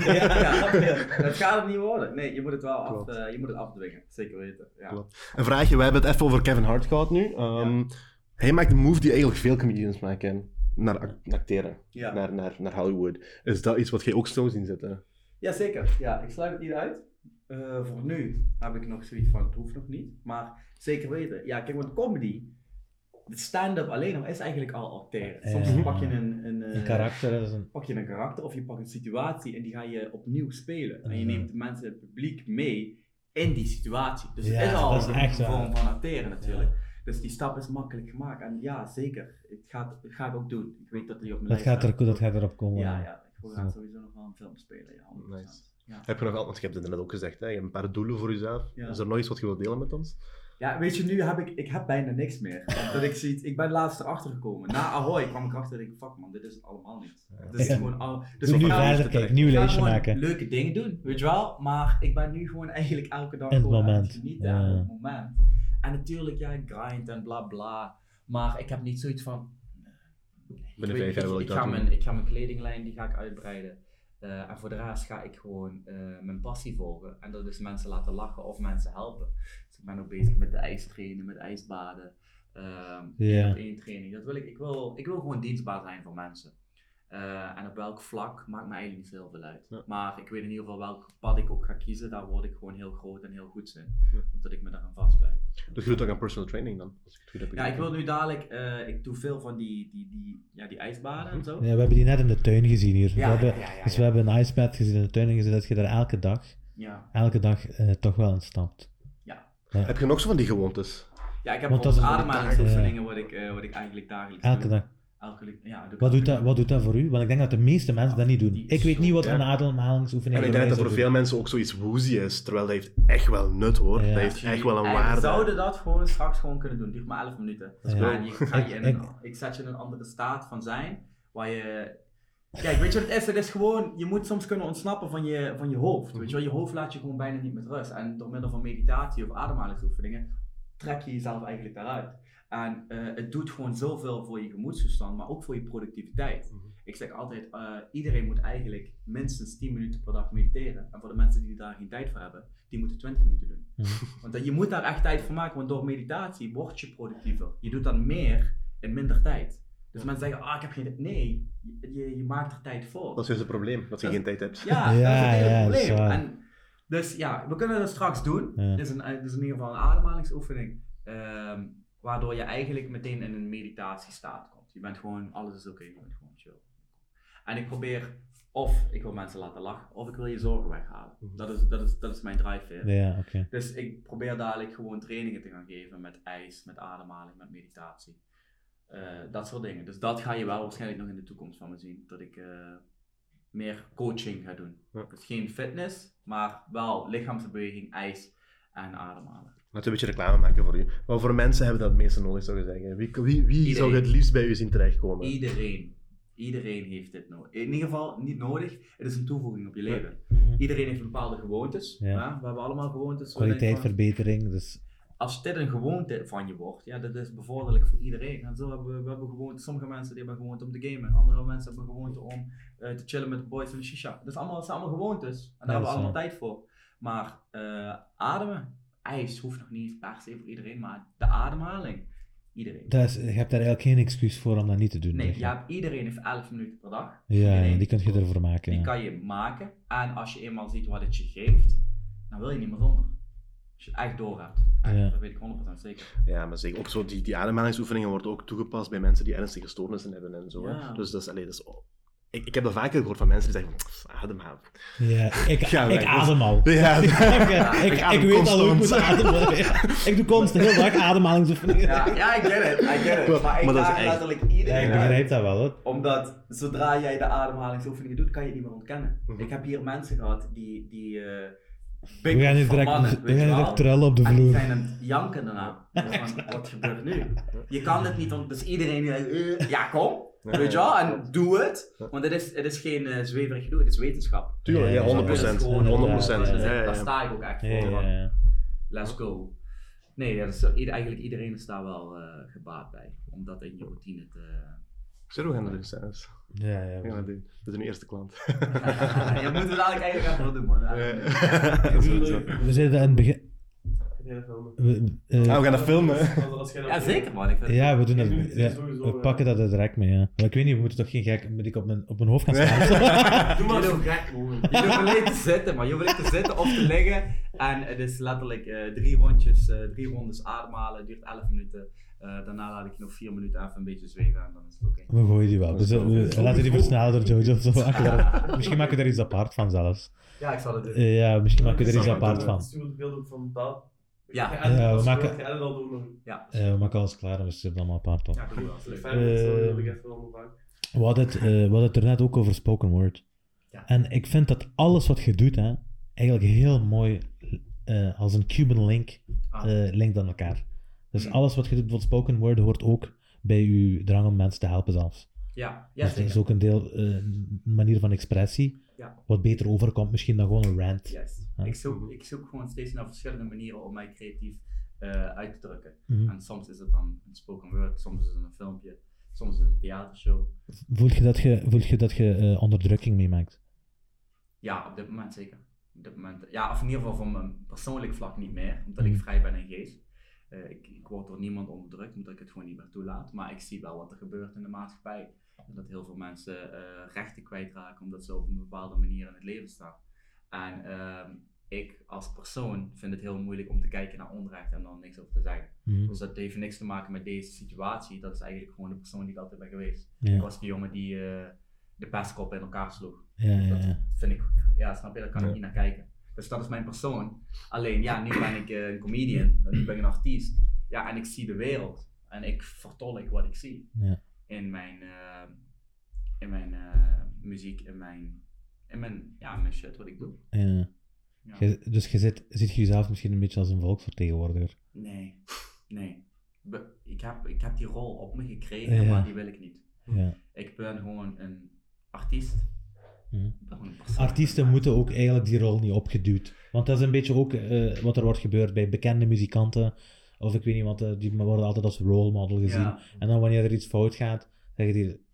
1-800.
Ja, ja, dat gaat het niet worden. Nee, je moet het wel af, eh, je moet het afdwingen. Zeker weten. Ja.
Klopt. Een vraagje, we hebben het even over Kevin Hart gehad nu. Ehm, Hij maakt een move die eigenlijk veel comedians maken. Naar ac- acteren,
Ja.
naar, naar, naar Hollywood. Is dat iets wat jij ook zo zien zitten?
Ja, zeker. Ja, ik sluit het niet uit. Eh, voor nu heb ik nog zoiets van, het hoeft nog niet. Maar zeker weten. Ja, kijk, want comedy, het stand-up alleen al is eigenlijk al acteren. Soms
Ja.
pak je een, een, eh,
Een karakter, is een...
pak je een karakter of je pakt een situatie en die ga je opnieuw spelen. En je
Mhm.
neemt de mensen, het publiek mee in die situatie. Dus
Ja,
het is al
is
een vorm van acteren natuurlijk. Dus die stap is makkelijk gemaakt. En ja, zeker. Het gaat, het ga ik ook doen. Ik weet dat die op mijn
Dat
lijst
gaat, er, dat gaat erop komen.
Ja, ja. Ik ga sowieso nog wel een film spelen. Ja, 100%.
Nice.
Ja.
Heb je nog al, want je hebt het net ook gezegd, hè? je hebt een paar doelen voor jezelf.
Ja.
Is er nog iets wat je wilt delen met ons?
Ja, weet je, nu heb ik, ik heb bijna niks meer. Dat ik zie, ik ben laatst erachter gekomen. Na Ahoy kwam ik erachter en ik fuck man, dit is het allemaal niet. Het is gewoon al, dus
Doe
ik
nu
ga-
verder, kijk, nieuw
ik
lijstje maken.
leuke dingen doen, weet je wel. Maar ik ben nu gewoon eigenlijk elke dag
In het
gewoon aan
moment,
het genieten
ja.
het moment. En natuurlijk, ja, grind en bla bla. Maar ik heb niet zoiets van. Ik weet- ga mijn, ik ga mijn kledinglijn die ga ik uitbreiden. Eh, en voor de rest ga ik gewoon eh, mijn passie volgen. En dat is mensen laten lachen of mensen helpen. Dus ik ben ook bezig met de ijstrainen, met ijsbaden. ehm
Ja.
één op één training. Dat wil ik, ik, wil, ik wil gewoon dienstbaar zijn voor mensen. Eh, en op welk vlak maakt me eigenlijk niet zo heel veel uit.
Ja.
Maar ik weet in ieder geval welk pad ik ook ga kiezen. Daar word ik gewoon heel groot en heel goed in.
Ja.
Omdat ik me daaraan vastbijt.
Dus je doet ook aan personal training dan? Als ik het goed heb
Ja, ik wil nu dadelijk, eh, ik doe veel van die, die, die, ja, die ijsbaden en zo.
Ja, we hebben die net in de tuin gezien hier. we
Ja,
hebben,
ja, ja,
dus
ja.
we hebben een icebed gezien in de tuin en gezien dat je daar elke dag,
Ja.
elke dag eh, toch wel in stapt.
Heb je nog zo van die gewoontes?
Ja, ik heb
Want is-
ademhalingsoefeningen wat ik, eh, wat ik eigenlijk dagelijks
Elke
doe.
dag.
Elke, ja,
Wat doet, dat, wat doet dat voor u? Want ik denk dat de meeste mensen dat niet doen. Ik
is
weet niet wat een ademhalingsoefening
En ik denk dat voor veel mensen ook zoiets woozy is, terwijl dat heeft echt wel nut hoor.
Ja.
Dat heeft echt wel een
En
waarde.
We zouden dat gewoon straks gewoon kunnen doen. Duurt maar 11 minuten.
Ja.
En je, ga je
Ik-
in
ik-
een, ik zet je in een andere staat van zijn. Waar je. Kijk, weet je wat het is? Het is gewoon, je moet soms kunnen ontsnappen van je, van je hoofd. Weet je wel, je hoofd laat je gewoon bijna niet met rust. En door middel van meditatie of ademhalingsoefeningen trek je jezelf eigenlijk daaruit. En eh, het doet gewoon zoveel voor je gemoedstoestand, maar ook voor je productiviteit.
Mhm.
Ik zeg altijd, eh, iedereen moet eigenlijk minstens 10 minuten per dag mediteren. En voor de mensen die daar geen tijd voor hebben, die moeten 20 minuten doen.
Mhm.
Want dat- je moet daar echt tijd voor maken, want door meditatie word je productiever. Je doet dan meer in minder tijd. Dus mensen zeggen, ah, ik heb geen tijd. Nee, je, je, maakt er tijd voor.
Dat is juist het probleem, dat je geen tijd hebt.
Ja,
Ja,
dat is het hele
ja,
probleem. En, dus ja, we kunnen dat straks doen.
Ja.
Dit, is een, dit is in ieder geval een ademhalingsoefening. ehm, waardoor je eigenlijk meteen in een meditatiestaat komt. Je bent gewoon, alles is oké, je bent gewoon chill. En ik probeer, of ik wil mensen laten lachen, of ik wil je zorgen weghalen.
Mhm.
Dat is, dat is, dat is mijn drijfveer.
Ja.
Dus ik probeer dadelijk gewoon trainingen te gaan geven met ijs, met ademhaling, met meditatie. Eh, dat soort dingen. Dus dat ga je wel waarschijnlijk nog in de toekomst van me zien. Dat ik eh, meer coaching ga doen.
Ja.
Dus geen fitness, maar wel lichaamsbeweging, ijs en ademhalen.
Laten we een beetje reclame maken voor u. Wat voor mensen hebben dat het meeste nodig, zou je zeggen? Wie, wie, wie zou je het liefst bij u zien terechtkomen?
Iedereen. Iedereen heeft dit nodig. In ieder geval niet nodig. Het is een toevoeging op je leven.
Mhm.
Iedereen heeft bepaalde gewoontes.
Ja.
Ja. We hebben allemaal gewoontes.
Kwaliteitsverbetering, dus
als dit een gewoonte van je wordt, ja, dat is bevorderlijk voor iedereen. En zo hebben we, we hebben gewoonte, sommige mensen die hebben gewoonte om te gamen, andere mensen hebben gewoonte om eh, te chillen met de boys en de shisha. Dat, is allemaal, dat zijn allemaal gewoontes. En daar
Ja,
hebben we allemaal tijd voor. Maar eh, ademen, ijs hoeft nog niet per se voor iedereen, maar de ademhaling, iedereen.
dat is, je hebt daar eigenlijk geen excuus voor om dat niet te doen.
Nee,
je.
hebt, iedereen heeft 11 minuten per dag.
ja,
Iedereen.
die kun je ervoor maken.
Die
ja.
kan je maken. En als je eenmaal ziet wat het je geeft, dan wil je niet meer zonder. Als je het echt door hebt. Echt,
Ja.
Dat weet ik 100% zeker.
Ja, maar zeker ook zo, die, die ademhalingsoefeningen worden ook toegepast bij mensen die ernstige stoornissen hebben en zo. hè.
Ja.
Dus dat is, allee, dat is, ik, ik heb dat vaker gehoord van mensen die zeggen, "Pff, ademhalen.
Ja, ik,
Ga weg,
ik adem al.
Ja,
ik, ik,
Ik adem
ik weet al hoe ik moet
constant.
ademen. Ja. Ik doe constant heel dag ademhalingsoefeningen.
Ja, ja, I get it, I get it.
Maar-
Maar ik
maar dat is
daag
echt-
letterlijk
Ja,
iedereen
ik begrijp dat wel hoor.
Omdat zodra jij de ademhalingsoefeningen doet, kan je het niet meer ontkennen.
Mhm.
Ik heb hier mensen gehad die, die eh
We gaan hier
van
direct,
mannen,
we gaan direct trullen op de
En die
vloer.
zijn aan het janken daarna. Dus van, wat gebeurt nu? Je kan het niet, want dus iedereen die zegt, eh, ja kom, weet je wel, en doe het. Want het is, het is geen eh zweverig gedoe, het is wetenschap.
Tuurlijk, ja,
Ja,
100
Het is
procent.
gewoon
100 procent.
Dus
Ja, ja,
Daar
ja.
sta ik ook echt voor. Let's go. Nee, dat is, eigenlijk iedereen is daar wel eh, gebaat bij. Om dat in je routine te...
Zeg, we gaan.
Ja, ja.
We gaan dat doen. Dat is een eerste klant.
ja, moeten we dadelijk eigenlijk echt wel doen, man.
Ja.
We zitten in het begin.
Hele filmen.
we- eh,
Ah, we gaan dat filmen.
Ja, zeker, man. Ik vind
ja, we doen
Ik
dat. ja, we pakken dat er direct mee, ja. Maar ik weet niet, we moeten toch geen gek. Moet ik op mijn, op mijn hoofd gaan staan?
Doe maar zo gek, man.
Je hoeft alleen te zitten, man. Je hoeft alleen te zitten of te liggen. En het is letterlijk eh, drie rondjes, eh, drie rondes ademhalen. Het duurt 11 minuten. Eh, daarna laat ik je nog vier minuten even een beetje zweven en dan is het oké.
we gooien die wel. Dus, eh, we, laten die versnellen door Jojo of zo. Misschien maken we er iets apart van zelfs.
Ja, ik zal het doen.
Ja, misschien maken we er iets apart van.
Stuur het beeld ook van
Ja.
Ja, we maken-
doen.
Ja,
we alles klaar en we sturen het allemaal apart op.
ja
Eh,
vaak.
We hadden het, eh, we hadden het er net ook over spoken word.
Ja.
En ik vind dat alles wat je doet, hè, eigenlijk heel mooi eh, als een Cuban link eh, linkt aan elkaar. Dus
Hmm.
alles wat je doet, bijvoorbeeld spoken word, hoort ook bij je drang om mensen te helpen zelfs.
Ja, ja
dus dat is ook een deel, een manier van expressie,
Ja.
wat beter overkomt misschien dan gewoon een rant. Ja.
Ik, zoek, ik zoek gewoon steeds naar verschillende manieren om mij creatief eh, uit te drukken.
Mhm.
En soms is het dan een spoken word, soms is het een filmpje, soms is het een theatershow.
Voel je dat je, voel je, dat je eh, onderdrukking meemaakt?
Ja, op dit moment zeker. Op dit moment, ja, of in ieder geval van mijn persoonlijk vlak niet meer, omdat ik
Mhm.
vrij ben in geest. Ik, ik word door niemand onderdrukt, omdat ik het gewoon niet meer toelaat. Maar ik zie wel wat er gebeurt in de maatschappij. Dat heel veel mensen eh, rechten kwijtraken omdat ze op een bepaalde manier in het leven staan. En ehm, ik als persoon vind het heel moeilijk om te kijken naar onrecht en dan niks over te zeggen.
Mhm.
Dus dat heeft niks te maken met deze situatie. Dat is eigenlijk gewoon de persoon die ik altijd ben geweest.
Ja.
Ik was die jongen die eh, de pestkop in elkaar sloeg.
Ja, ja,
Dat
ja.
vind ik, ja, snap je, daar kan ik niet naar kijken. Dus dat is mijn persoon. Alleen, ja, nu ben ik eh, een comedian, nu ben ik een artiest. Ja, en ik zie de wereld. En ik vertolk wat ik zie.
Ja.
In mijn, eh, in mijn eh, muziek, in mijn, in mijn, ja, mijn shit, wat ik doe.
Ja. Dus je zit, ziet je jezelf misschien een beetje als een volksvertegenwoordiger.
Nee, nee. Be- Ik heb, ik heb die rol op me gekregen,
Ja.
maar die wil ik niet.
Ja.
Ik ben gewoon een artiest. Persoon.
Artiesten moeten ook eigenlijk die rol niet opgeduwd. Want dat is een beetje ook eh, wat er wordt gebeurd bij bekende muzikanten. Of ik weet niet wat, eh, die worden altijd als role model gezien.
Ja,
En dan wanneer er iets fout gaat, zeggen die...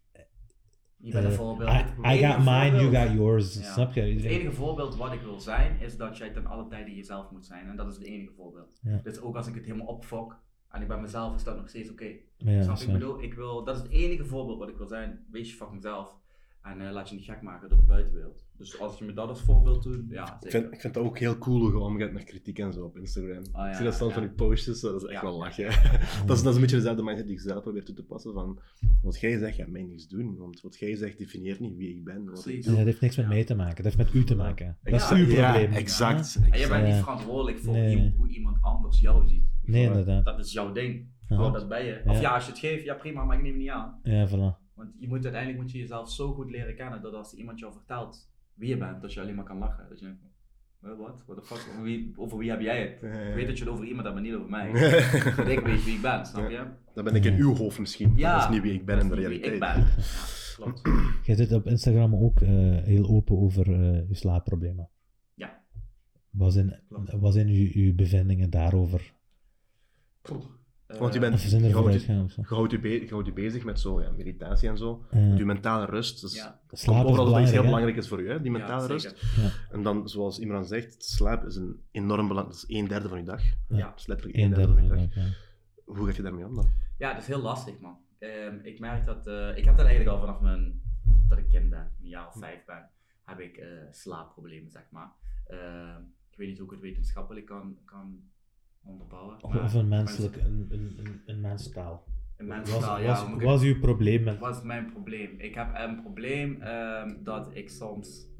je bent een
eh,
voorbeeld.
I, got mine, you got yours.
Ja.
Snap je?
Het enige voorbeeld wat ik wil zijn, is dat jij ten alle tijde jezelf moet zijn. En dat is het enige voorbeeld.
Ja.
Dus ook als ik het helemaal opfok en ik ben mezelf, is dat nog steeds oké.
Ja,
Snap je? Ik bedoel, ik wil, dat is het enige voorbeeld wat ik wil zijn. Wees je fucking zelf. En eh, laat je niet gek maken door de buitenwereld. Dus als je me dat als voorbeeld doet, ja,
Ik vind, ik vind het ook heel cool hoe je omgaat met kritiek en zo op Instagram.
Ah, ja,
ik zie dat staan
ja.
van die postjes, zo, dat is echt
Ja.
wel lachen. dat, is, dat is een beetje dezelfde mindset die ik zelf probeer toe te passen. Van, wat jij zegt, gaat mij niks doen. Want wat jij zegt, definieert niet wie ik ben. Wat ik
dat heeft niks met mij te maken, dat heeft met u te maken. Dat is
Ja,
uw
Ja,
probleem.
exact.
En je bent niet verantwoordelijk voor
Nee.
hoe iemand anders jou ziet.
Nee, inderdaad.
Dat is jouw ding. Gewoon, dat ben je. Of
Ja.
ja, als je het geeft, ja prima, maar ik neem het niet aan.
Ja, voilà.
Want je moet, uiteindelijk moet je jezelf zo goed leren kennen dat als iemand jou vertelt wie je bent, dat je alleen maar kan lachen. Dat je denkt, "Wel, wat? What the fuck? Over wie, over wie heb jij het? Ik weet dat je het over iemand hebt, maar niet over mij. Want ik weet wie ik ben, snap je?
Dan ben ik in uw hoofd misschien.
Ja.
Dat is niet wie ik ben in de
Dat is niet wie
realiteit.
Ik ben. Ja, klopt.
Jij zit op Instagram ook eh, heel open over eh, je slaapproblemen.
Ja.
Wat zijn,
Klopt.
wat zijn uw, uw bevindingen daarover?
Want je
Eh,
bent- je houdt je- houdt be- houdt bezig met zo, ja, meditatie en zo.
Eh,
Met je mentale rust. Dus
ja,
slaap is
overal dat iets heel belangrijk is voor je, hè, die
ja,
mentale rust. En dan, zoals Imran zegt, slaap is een enorm belangrijk. Dat is een derde van je dag.
Ja.
Dat is letterlijk een
Eén
derde
derde
van je dag.
ja.
Hoe ga je daarmee om dan?
Ja, dat is heel lastig, man. Ehm, ik merk dat, eh, ik heb dat eigenlijk al vanaf mijn, dat ik kind ben, een jaar of vijf ben, heb ik eh, slaapproblemen, zeg maar. Ehm, ik weet niet hoe ik het wetenschappelijk kan, kan onderbouwen.
Of,
maar
of een menselijk, een, een, een, een Wat
mensentaal,
was,
ja,
was,
ik-
was uw probleem met...
wat is mijn probleem? Ik heb een probleem ehm, dat ik soms.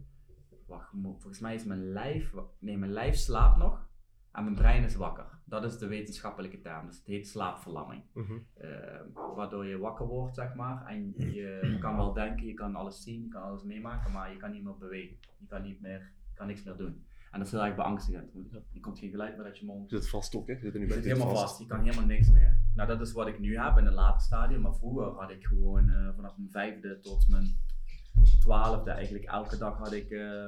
Wacht, volgens mij is mijn lijf. Nee, mijn lijf slaapt nog en mijn brein is wakker. Dat is de wetenschappelijke term. Dus het heet slaapverlamming.
Mhm.
Ehm, waardoor je wakker wordt, zeg maar. En je kan wel denken, je kan alles zien, je kan alles meemaken, maar je kan niet meer bewegen. Je kan niet meer, je kan niks meer doen. En dat is heel erg beangstigend. Je komt geen geluid meer uit je mond.
Je zit vast ook, hè? Je zit er nu
Je zit helemaal vast, je kan helemaal niks meer. Nou, dat is wat ik nu heb in een later stadium, maar vroeger had ik gewoon eh, vanaf mijn vijfde tot mijn twaalfde eigenlijk elke dag had ik eh,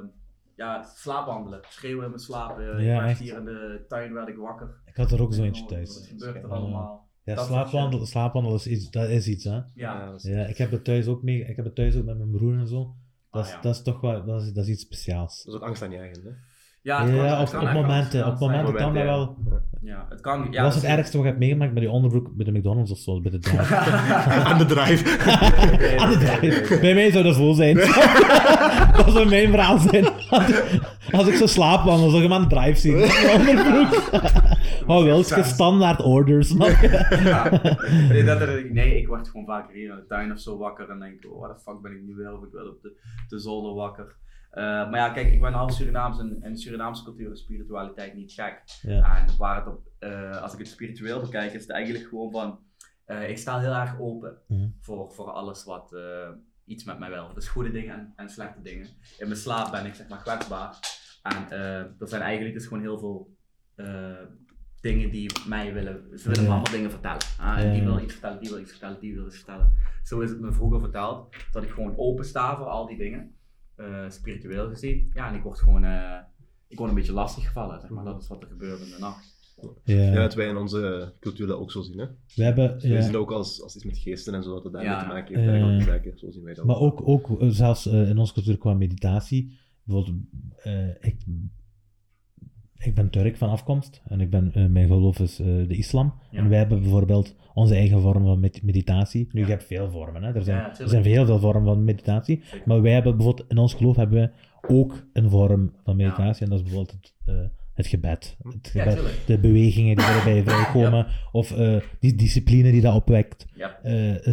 ja, slaapwandelen, schreeuwen in mijn slaap. eh,
Ja,
ik hier in de tuin werd ik wakker.
Ik had er ook zo eentje thuis.
Wat gebeurt er
Ja.
allemaal?
Ja,
Dat
slaapwandelen, slaapwandelen is iets, dat is iets, hè.
Ja,
Ja, ik heb het thuis ook mee, ik heb het thuis ook met mijn broer en zo. Dat is,
Ah, ja.
dat is toch wel, dat is, dat is iets speciaals.
Dat is ook angst aan je eigen, hè?
Ja, het kan-
Ja, op, op momenten, op momenten
zijn.
kan dat wel.
Ja, het kan. Ja,
Wat was het ergste wat je hebt meegemaakt bij die onderbroek bij de McDonald's of zo, bij de drive?
Aan de drive.
Aan de drive. Bij mij zou dat zo zijn. dat zou mijn verhaal zijn. Als, ik zo slaapwandel, zou ik hem aan de drive zien. Onderbroek. Oh, wel, eens standaard orders.
Ja. Nee, dat er, nee, ik word gewoon vaker hier in de tuin of zo wakker en denk, oh, wat de fuck ben ik nu wel? Of ik wel op de, de zolder wakker. Eh, maar ja, kijk, ik ben half Surinaams en de Surinaamse cultuur is spiritualiteit niet gek.
Ja.
En waar het op, eh, als ik het spiritueel bekijk, is het eigenlijk gewoon van, eh, ik sta heel erg open
Mhm.
voor, voor alles wat iets met mij wil. Dus goede dingen en, en slechte dingen. In mijn slaap ben ik zeg maar kwetsbaar. En eh, er zijn eigenlijk dus gewoon heel veel dingen die mij willen, ze willen me allemaal dingen vertellen. Ah, en die wil iets vertellen, die wil iets vertellen, die wil iets vertellen. Zo is het me vroeger verteld, dat ik gewoon open sta voor al die dingen, eh, spiritueel gezien. Ja, en ik word gewoon, eh, ik word een beetje lastig gevallen, zeg maar. Dat is wat er gebeurde in de nacht.
Ja.
Ja, dat wij in onze cultuur dat ook zo zien. Hè?
We hebben,
Dus wij
ja.
zien dat ook als, als iets met geesten en zo, dat het daarmee
Ja.
te maken heeft.
Eh.
Zo zien wij dat
Maar ook, ook zelfs eh, in onze cultuur qua meditatie. Bijvoorbeeld, eh, ik, ik ben Turk van afkomst en ik ben, eh, mijn geloof is eh, de islam.
Ja.
En wij hebben bijvoorbeeld onze eigen vorm van med- meditatie. Nu,
Ja.
je hebt veel vormen, hè? Er, zijn,
Ja,
er zijn heel veel vormen van meditatie. Maar wij hebben bijvoorbeeld, in ons geloof hebben we ook een vorm van meditatie. En dat is bijvoorbeeld het, eh, het gebed. Het gebed de bewegingen die erbij vrijkomen. Of die discipline die dat opwekt.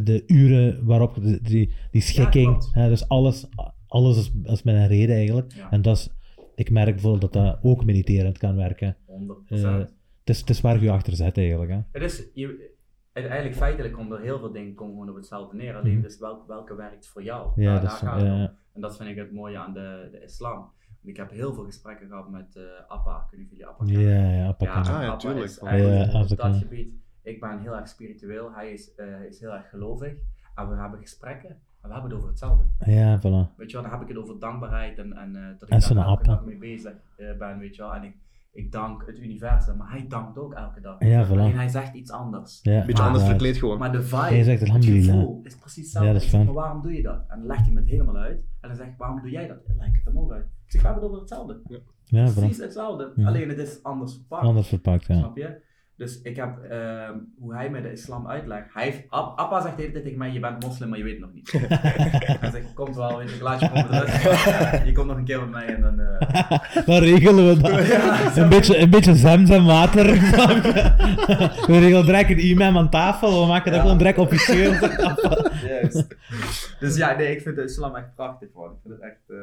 De uren waarop, die, die schikking. hè, dus alles, alles is, is met een reden eigenlijk. En dat is, ik merk bijvoorbeeld dat dat ook mediterend kan werken.
100%.
Eh, het, is, het is waar je achter zet eigenlijk. Hè.
Het is, je, uiteindelijk feitelijk komt er heel veel dingen komen gewoon op hetzelfde neer. Alleen
Mhm.
dus welke, welke werkt voor jou.
Ja,
Daar-
dat
daar
is-
gaat het
ja,
om.
ja.
En dat vind ik het mooie aan de, de islam. Ik heb heel veel gesprekken gehad met eh Appa. Kunnen jullie Appa kennen?
Ja, ja, appa
Ja,
kan.
Ah, ja,
Appa
tuurlijk.
is
Ja,
eigenlijk
ja,
op
dat
gebied. Ik ben heel erg spiritueel. Hij is, eh, is heel erg gelovig. En we hebben gesprekken. En we hebben het over hetzelfde.
Ja, voilà.
Weet je wel, dan heb ik het over dankbaarheid en, en eh, dat
En
ik daar elke dag mee bezig eh, ben, weet je wel. En ik, ik dank het universum, maar hij dankt ook elke dag.
Ja, voilà.
hij zegt iets anders.
Ja,
Een beetje anders verkleed gewoon.
Maar de vibe,
Hij zegt
het gevoel is precies hetzelfde.
Ja, dat is
Ik zeg,
fijn.
maar waarom doe je dat? En dan legt hij me het helemaal uit. En dan zeg ik, waarom doe jij dat? En dan leg ik het hem ook uit. Ik zeg, we hebben het over hetzelfde.
Ja,
Precies
voilà.
hetzelfde.
Ja.
Alleen het is anders verpakt.
Anders verpakt, ja.
Snap je? Dus ik heb, ehm, hoe hij me de islam uitlegt. Hij heeft, Ab- Appa zegt de hele tijd tegen mij, je bent moslim, maar je weet het nog niet. hij zegt, komt wel, weet je, ik laat je komen. Je komt nog een keer met mij en dan... eh,
Dan regelen we dat. een, beetje, een beetje zemzem water. we regelen direct een imam aan tafel. We maken dat
Ja.
gewoon direct officieel.
Juist. dus ja, nee, ik vind de islam echt prachtig, man. Ik vind het echt eh,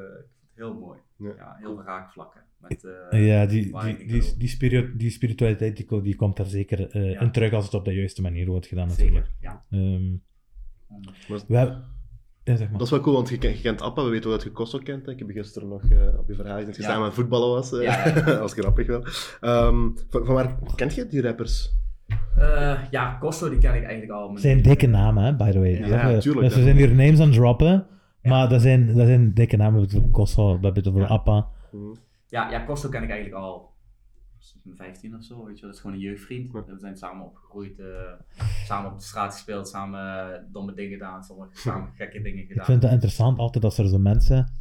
heel mooi.
Ja.
Ja, heel veel raakvlakken. Met, eh,
ja, die, die, die, die, spirit- die spiritualiteit die, ko- die komt er zeker eh,
Ja.
in terug als het op de juiste manier wordt gedaan.
Zeker,
Natuurlijk.
ja.
Ehm,
Maar
we hebben- ja, zeg maar.
Dat is wel cool, want je, kent- je kent Appa, we weten dat je Kosso kent. hè. Ik heb je gisteren nog eh, op je verhaal gezien dat je
Ja.
samen aan voetballen was. eh. Dat was grappig wel. Ehm, van, van waar kent je die rappers?
Eh, ja, Kosto die ken ik eigenlijk al.
Het zijn dikke namen, hè, by the way.
Ja,
Die hebben-
tuurlijk,
Dus we zijn hier names aan het droppen. Maar dat zijn, dat zijn dikke namen. We hebben het over Kosso, we hebben het over
Ja.
Appa.
Hm.
Ja, ja, Kosto ken ik eigenlijk al sinds mijn 15 of zo, weet je wel. Dat is gewoon een jeugdvriend.
Ja.
We zijn samen opgegroeid, eh, samen op de straat gespeeld, samen eh, domme dingen gedaan, sommige samen gekke dingen
Ik
gedaan.
vind het interessant altijd dat er zo mensen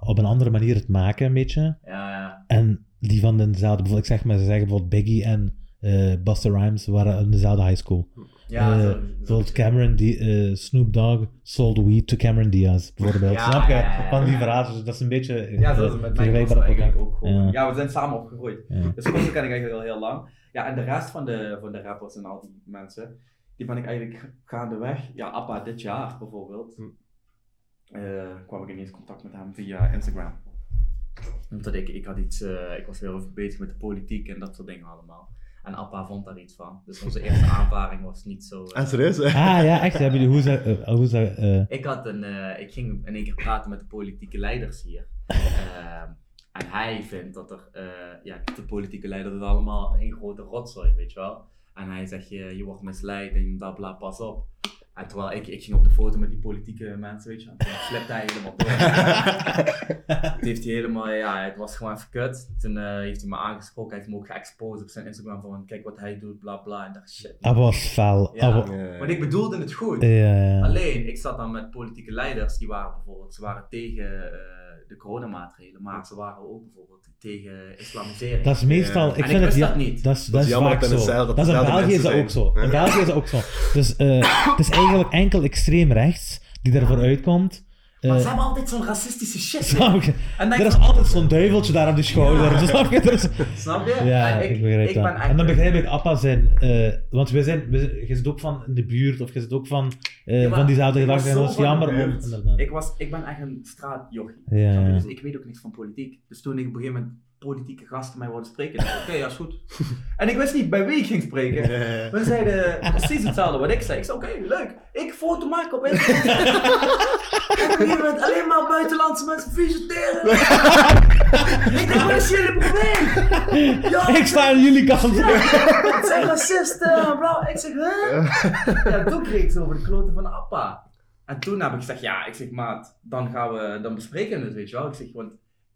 op een andere manier het maken, een beetje.
Ja, ja.
En die van dezelfde, bijvoorbeeld, ik zeg maar, ze zeggen bijvoorbeeld Biggie en eh Busta Rhymes waren in dezelfde high school.
Ja
Eh,
zo-
Cameron, die, eh, Snoop Dogg sold weed to Cameron Diaz, bijvoorbeeld.
Ja,
Snap je? Van die verhalen, dus dat is een beetje eh,
Ja, met
vergelijkbaar op elkaar.
eigenlijk ook gewoon.
Ja.
Ja. we zijn samen opgegroeid.
Ja.
Dus Kosto ken ik eigenlijk al heel lang. Ja, en de rest van de, van de rappers en al die mensen, die ben ik eigenlijk gaandeweg. Ja, Appa dit jaar bijvoorbeeld.
Hm.
eh, kwam ik ineens contact met hem via Instagram. Omdat ik, ik had iets, eh, ik was heel even bezig met de politiek en dat soort dingen allemaal. En Appa vond daar iets van. Dus onze eerste aanvaring was niet zo. eh,
Ah, serieus? hè?
Ah ja, echt? Hebben jullie, hoe ze, eh, hoe ze, eh,
ik, had een, eh, ik ging in één keer praten met de politieke leiders hier. Ehm, en hij vindt dat er, eh, ja, de politieke leiders dat allemaal één grote rotzooi, weet je wel. En hij zegt, je, je wordt misleid en bla bla, pas op. En terwijl ik, ik ging op de foto met die politieke mensen, weet je wel. Toen flipte hij helemaal door. Toen heeft hij helemaal, ja, het was gewoon even kut. Toen eh, heeft hij me aangesproken, hij heeft me ook geëxposed op zijn Instagram van, kijk wat hij doet, bla bla. En dacht, shit.
Abba was fel.
Ja. Maar ik bedoelde het goed. Alleen, ik zat dan met politieke leiders, die waren bijvoorbeeld, ze waren tegen eh, de coronamaatregelen, maar ze waren ook bijvoorbeeld tegen islamisering.
Dat is meestal,
Ja.
ik
En
vind
ik
het ja,
dat niet.
Dat is,
Dat
dat
is
is
jammer
vaak
dat
zo. Dat is in België is dat ook zo. In. België is dat ook zo. Dus eh, het is eigenlijk enkel extreem rechts die ervoor uitkomt.
Maar
Eh,
ze hebben altijd zo'n racistische shit.
snap je?
En
Er is
ik,
altijd zo'n duiveltje daar op de schouder. Snap je? Is-
Snap je?
ja,
En
ik, begrijp
ik
dat. en dan begrijp ik Appa zijn, eh, want we zijn, je zit ook van in de buurt of je zit ook van,
Ja, maar
van diezelfde
ik
gedachten. En dat is jammer om.
Ik, was, ik ben echt een straatjochie.
Ja.
Dus ik weet ook niks van politiek. Dus toen ik op een gegeven moment politieke gasten mij wilden spreken, ik, oké, ja, is goed. en ik wist niet bij wie ik ging spreken. We zeiden precies hetzelfde wat ik zei. Ik zei, oké, leuk. Ik foto maken op Instagram. en op een gegeven moment alleen maar buitenlandse mensen visiteren. ik dacht, wat is jullie probleem? Ja,
Ik sta aan jullie kant.
ja, het zijn racisten, bla. Ik zeg, huh? Ja, toen kreeg ik ze over de kloten van Appa. En toen heb ik gezegd, ja, ik zeg, maat, dan gaan we, dan bespreken we het, weet je wel. Ik zeg, want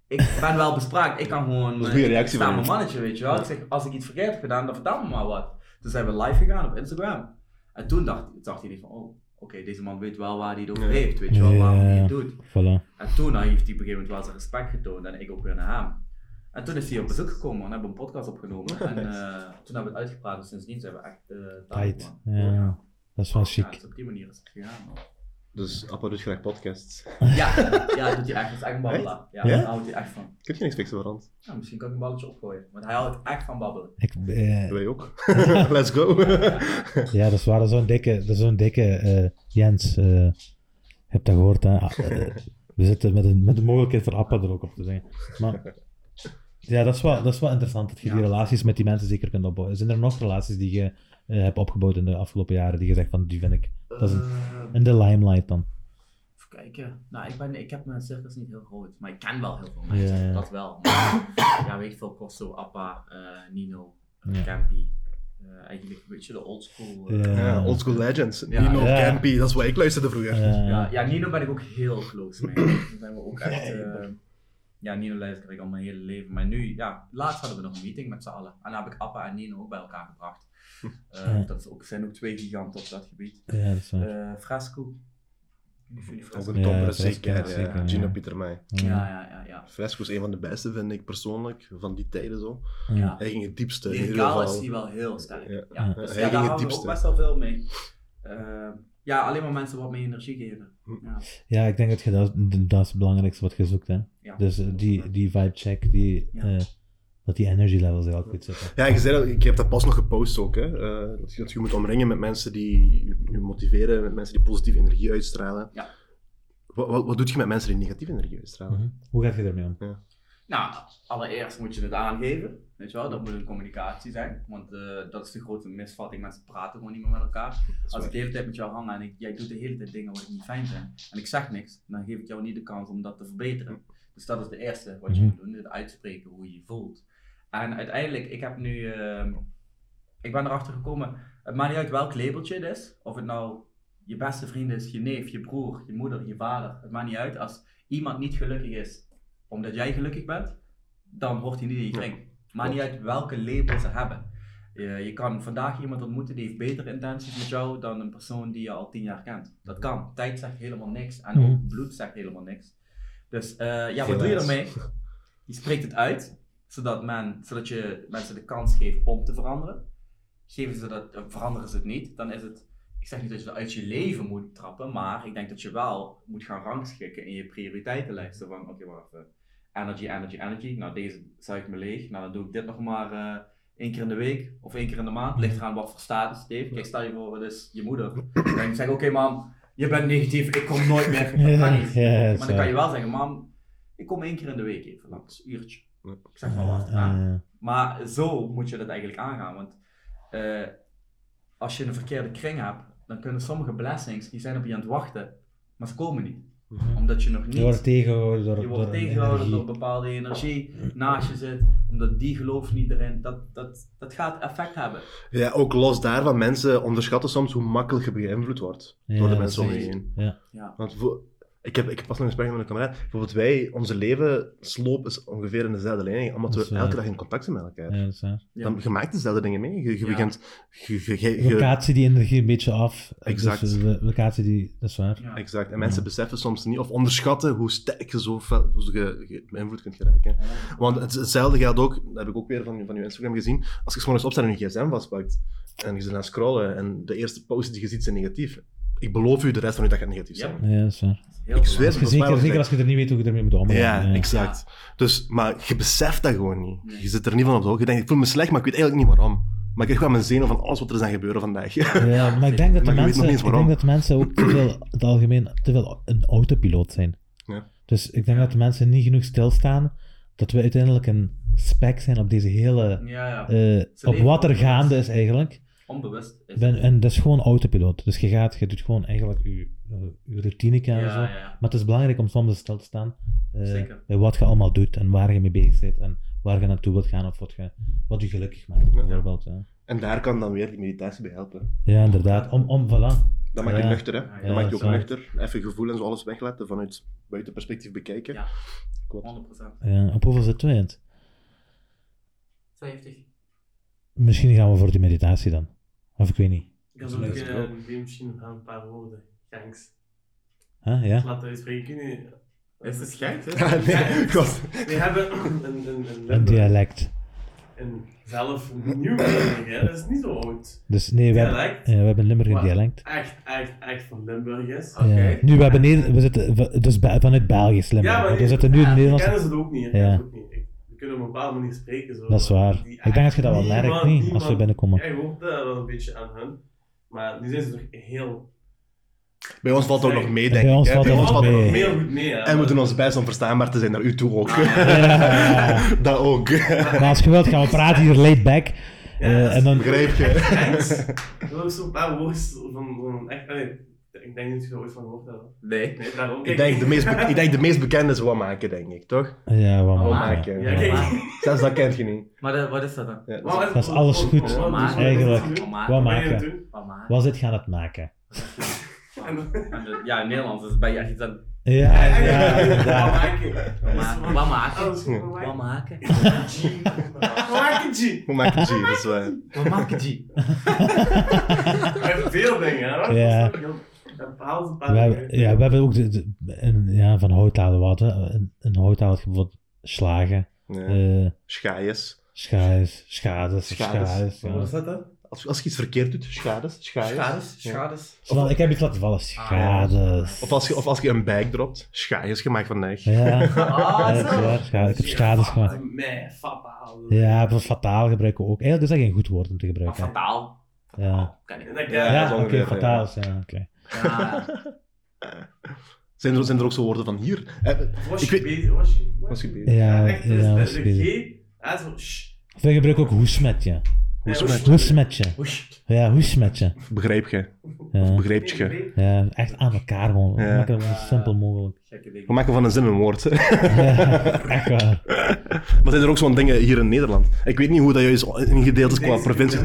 ik ben wel bespraakt. Ik kan gewoon.
Dat is een
eh,
goede reactie van
mijn
je.
mannetje, weet je wel.
Ja.
Ik zeg, als ik iets verkeerd heb gedaan, dan vertel me maar wat. Toen zijn we live gegaan op Instagram. En toen dacht, dacht hij niet van, oh, oké, deze man weet wel waar hij het over heeft, weet je wel, waarom hij het doet.
Voilà.
En toen nou, heeft hij op een gegeven moment wel zijn respect getoond en ik ook weer naar hem. En toen is hij op bezoek gekomen en hebben we een podcast opgenomen. En eh, toen hebben we het uitgepraat en sindsdien zijn we echt uh,
Tight. Ja. Dat is wel
Ja,
chic.
dus op die manier is het gegaan. man.
Dus Appa doet graag podcasts.
Ja, ja, dat doet hij echt. Dat is echt een babbelaar. Ja,
Ja?
daar houdt hij echt van.
Kun je niks fixen, Rand?
Ja, misschien kan ik een balletje opgooien. Want hij houdt echt van babbelen.
Ik, eh,
Wij ook. Let's go.
ja, dat is waar. Dat is zo'n dikke, dat is zo'n dikke eh, Jens. eh, je hebt dat gehoord, hè? Ah, eh, we zitten met, een, met de mogelijkheid voor Appa er ook op te zeggen. Maar ja, dat is wel, dat is wel interessant dat je die relaties met die mensen zeker kunt opbouwen. Zijn er nog relaties die je eh, hebt opgebouwd in de afgelopen jaren die je zegt van die vind ik Dat is een-
Eh,
in de limelight dan?
Even kijken. Nou, ik, ben, ik heb mijn circus niet heel groot, maar ik ken wel heel veel mensen.
Ja, ja.
Dat wel. Maar, ja, weet je veel, Costo, Appa, eh, Nino, eh,
Ja.
Campy. Eh, eigenlijk een beetje de oldschool. eh,
Ja.
Ja, Old School Legends.
Ja.
Nino. Campy, dat is wat ik luisterde vroeger.
Eh,
Ja, ja, Nino ben ik ook heel close mee. Daar zijn we ook echt. eh, ja, Nino luister ik al mijn hele leven. Maar nu, ja, laatst hadden we nog een meeting met z'n allen. En dan heb ik Appa en Nino ook bij elkaar gebracht. Eh,
Ja.
Dat is ook, zijn ook twee giganten op dat gebied.
ja, dat is waar.
Eh jullie
Ook
Fresco
een
Ja,
topper,
is
zeker. ja.
zeker, ja.
Gino Pieter Meij.
Ja, ja, ja. ja.
Fresco is een van de beste, vind ik persoonlijk, van die tijden zo.
ja.
Hij ging het diepste. in ieder
Lyricaal
geval.
is hij wel heel sterk.
Ja.
Ja,
Ja.
Dus
Hij
ja,
ging
daar
het
ook best wel veel mee. Eh, ja, alleen maar mensen wat meer energie geven.
Hm.
Ja.
Ja, ik denk dat je dat, dat is het belangrijkste wat je zoekt, hè.
Ja.
Dus eh, die, die vibe check, die,
Ja.
Dat die energy levels er ook goed zitten.
Ja, je zei dat, ik heb dat pas nog gepost ook. Hè. Eh, dat, je, dat je moet omringen met mensen die je, je motiveren, met mensen die positieve energie uitstralen.
Ja.
Wat, wat, wat doe je met mensen die negatieve energie uitstralen?
Mhm. Hoe gaat je ermee om?
Nou, allereerst moet je het aangeven. Weet je wel, dat moet een communicatie zijn. Want eh, dat is de grote misvatting. Mensen praten gewoon niet meer met elkaar. Als ik de hele tijd met jou hang en ik, jij doet de hele tijd dingen wat ik niet fijn vind. En ik zeg niks, dan geef ik jou niet de kans om dat te verbeteren. Dus dat is de eerste wat je
Mhm.
moet doen. Het uitspreken hoe je je voelt. En uiteindelijk, ik heb nu... ehm, ik ben erachter gekomen, het maakt niet uit welk labeltje het is. Of het nou je beste vriend is, je neef, je broer, je moeder, je vader. Het maakt niet uit. Als iemand niet gelukkig is omdat jij gelukkig bent, dan hoort hij niet in je kring. Maakt niet uit welke label ze hebben. Je, je kan vandaag iemand ontmoeten die heeft betere intenties met jou dan een persoon die je al tien jaar kent. Dat kan. Tijd zegt helemaal niks. En
Mhm.
ook bloed zegt helemaal niks. Dus eh, ja, wat doe je ermee? Je spreekt het uit, zodat, men, zodat je mensen de kans geeft om te veranderen. Geven ze dat, eh, veranderen ze het niet, dan is het... Ik zeg niet dat je het uit je leven moet trappen, maar ik denk dat je wel moet gaan rangschikken in je prioriteitenlijst. Zo van, oké, wacht even. Energy, energy, energy. Nou, deze zuigt me leeg. Nou, dan doe ik dit nog maar eh één keer in de week of één keer in de maand. Ligt eraan wat voor status het heeft. Kijk, stel je voor, het is je moeder. Dan kan je zeggen, oké mam, je bent negatief, ik kom nooit meer. Dat kan niet. Maar dan kan je wel zeggen, mam, ik kom één keer in de week even langs, uurtje. Ik zeg maar wat.
Ja,
ja.
ja, ja.
Maar zo moet je dat eigenlijk aangaan. Want eh, als je een verkeerde kring hebt, dan kunnen sommige blessings, die zijn op je aan het wachten, maar ze komen niet. Omdat je nog niet...
Je wordt tegengehouden door,
Je wordt
door
tegengehouden bepaalde energie naast je zit, omdat die gelooft niet erin. Dat, dat, dat gaat effect hebben.
Ja, ook los daarvan, mensen onderschatten soms hoe makkelijk je beïnvloed wordt
Ja,
door de mensen om je heen.
Ja.
Ja.
Want voor- ik, heb, ik heb pas nog een gesprek met een kameraad. Bijvoorbeeld wij, onze leven sloop is ongeveer in dezelfde lijn, omdat
Dat
we elke dag in contact zijn met elkaar.
ja, dat is waar.
Ja.
Dan, je maakt dezelfde dingen mee. Je, je
Ja.
begint... Je, je, je- je-
Locatie die energie een beetje af.
Exact.
Dus, eh, locatie die, dat is waar.
Ja.
Exact. En mensen beseffen soms niet of onderschatten hoe sterk je zo fel- beïnvloed kunt geraken. Want het, hetzelfde geldt ook, dat heb ik ook weer van, van je Instagram gezien, als je gewoon opstaat en je gsm vastpakt en je zit aan het scrollen en de eerste posts die je ziet zijn negatief. Ik beloof u, de rest van je dag gaat negatief zijn.
Ja, dat is waar.
Ik zweer het. Dat
Zeker, zeker als je er niet weet hoe je ermee moet omgaan.
Ja, exact. Dus, maar je beseft dat gewoon niet.
Nee.
Je zit er niet van op de hoogte. Je denkt, ik voel me slecht, maar ik weet eigenlijk niet waarom. Maar ik krijg wel mijn zenuw van alles wat er is aan gebeuren vandaag.
Ja, maar ik denk dat de mensen, ik denk dat mensen ook te veel, het algemeen, te veel een autopiloot zijn.
Ja.
Dus ik denk dat de mensen niet genoeg stilstaan, dat we uiteindelijk een spec zijn op deze hele,
Ja, ja.
eh, op wat er gaande is eigenlijk.
Onbewust. Is
Ben, en dat is gewoon autopiloot. Dus je gaat, je doet gewoon eigenlijk je, je routine kennen en zo.
ja, ja.
Maar het is belangrijk om soms stil te staan eh,
Zeker.
bij wat je allemaal doet en waar je mee bezig bent en waar je naartoe wilt gaan of wat je, wat je gelukkig maakt, bijvoorbeeld. Ja.
En daar kan dan weer die meditatie bij helpen.
Ja, inderdaad. Om, om, voilà.
Dan maak je
Ja.
nuchter, hè.
Ja,
Dan maak je
dat
ook nuchter. Even gevoel en zo alles weglaten, vanuit buitenperspectief bekijken.
Ja.
Klopt.
100%.
Ja, op hoeveel zitten we in het?
50.
Misschien gaan we voor die meditatie dan. Of ik weet niet.
Ik
Dat
ook
is
in
leuk.
een B-machine gaan een paar woorden. Gangs.
Huh? Ja?
Laat uitspreken. Kun je...
Is het gek?
nee, god.
We hebben een, een, een,
Een dialect.
een zelf een nieuw hè. Dat is niet zo oud.
Dus nee, we hebben,
Dialect.
ja, we hebben Limburg een dialect.
Echt, echt, echt van Limburg is.
Oké.
Ja. Nu, we hebben Neder- we zitten dus vanuit België Limburg.
Ja, maar
we
die-
zitten nu in Nederland.
kennen ze het ook niet. hè.
Ja.
Het ook niet. We kunnen op een bepaalde manier spreken. Zo.
Dat is waar.
Die
Ik denk dat je dat wel merkt,
niemand-
niet? Als we
niemand-
binnenkomen.
Jij hoort dat wel een beetje aan hun. Maar nu zijn ze toch heel...
Bij ons valt het ook nog mee,
Bij
denk ik.
ons
hè.
valt
Bij ons
nog
valt het
mee.
nog mee.
heel goed mee. Hè.
En we doen ons best om verstaanbaar te zijn naar u toe ook.
Ja.
dat ook.
Maar als je wilt, gaan we praten hier laid back.
Ja,
Eh,
dat is
en dan,
Begrijp je?
Thanks. Dat is ook zo'n paar woorden van, van echt... ik denk niet dat je er ooit van gehoord hebt.
Nee.
Nee, daarom.
Ik
Kijk,
denk, de meest, ik denk de meest bekende is wat maken, denk ik, toch?
ja, wat maken.
maken.
Ja.
Zelfs dat kent je niet.
Maar de- wat is dat dan?
Ja,
Dat is alles goed,
wat- wat-
maken.
wat-
Eigenlijk. zit gaan het maken?
Ja, in Nederlands is bij je iets aan.
Ja, ja,
Wat
inderdaad.
maken?
Wat maken? Wat maken?
Goed, wat
Wat
maken?
maken?
Wat maken, G?
G? Dat is waar.
Wat maken, G?
Hij heeft veel dingen, hè?
Ja.
Dat behaalt
We hebben, ja, we hebben ook de, de- een, ja, van houthalen wat. hè. Een, een je bijvoorbeeld slagen,
Ja.
eh
Schaaiers.
schades, schades,
Schades.
schades. ja.
Wat
is dat dan?
Als, als je iets verkeerd doet, schades. Schaaiers.
Schades?
Ja.
Schades?
Zo van, ik heb iets laten vallen, schades.
Of als je, of als je een bag dropt, schaaiers gemaakt van neig.
Ja,
Ah,
ja, dat is
zo.
waar, schade. ik heb schades gemaakt.
Meh, fataal.
Ja, voor fataal gebruiken we ook. Eigenlijk is dat geen goed woord om te
Maar
gebruiken.
fataal.
Ja.
Fataal, Kan ik
Ja,
Ja, oké, fataal.
ja.
is- Ja, oké.
Ja.
Zijn er, zijn er ook zo woorden van hier? Eh,
Was
Ik
je
weet-
bezig? Was je
Was je bezig?
Ja,
echt,
ja,
dus
was
de, G.
Of wij gebruiken ook hoesmetje.
Hoe
Ja,
smet?
Hoesmetje. Ja, hoesmetje.
Begrijp je?
Ja.
Begrijp je?
ja, echt aan elkaar gewoon. We maken het zo simpel mogelijk.
We maken van een zin een woord.
echt waar.
Maar zijn er ook zo'n dingen hier in Nederland? Ik weet niet hoe dat juist ingedeeld is qua provincie.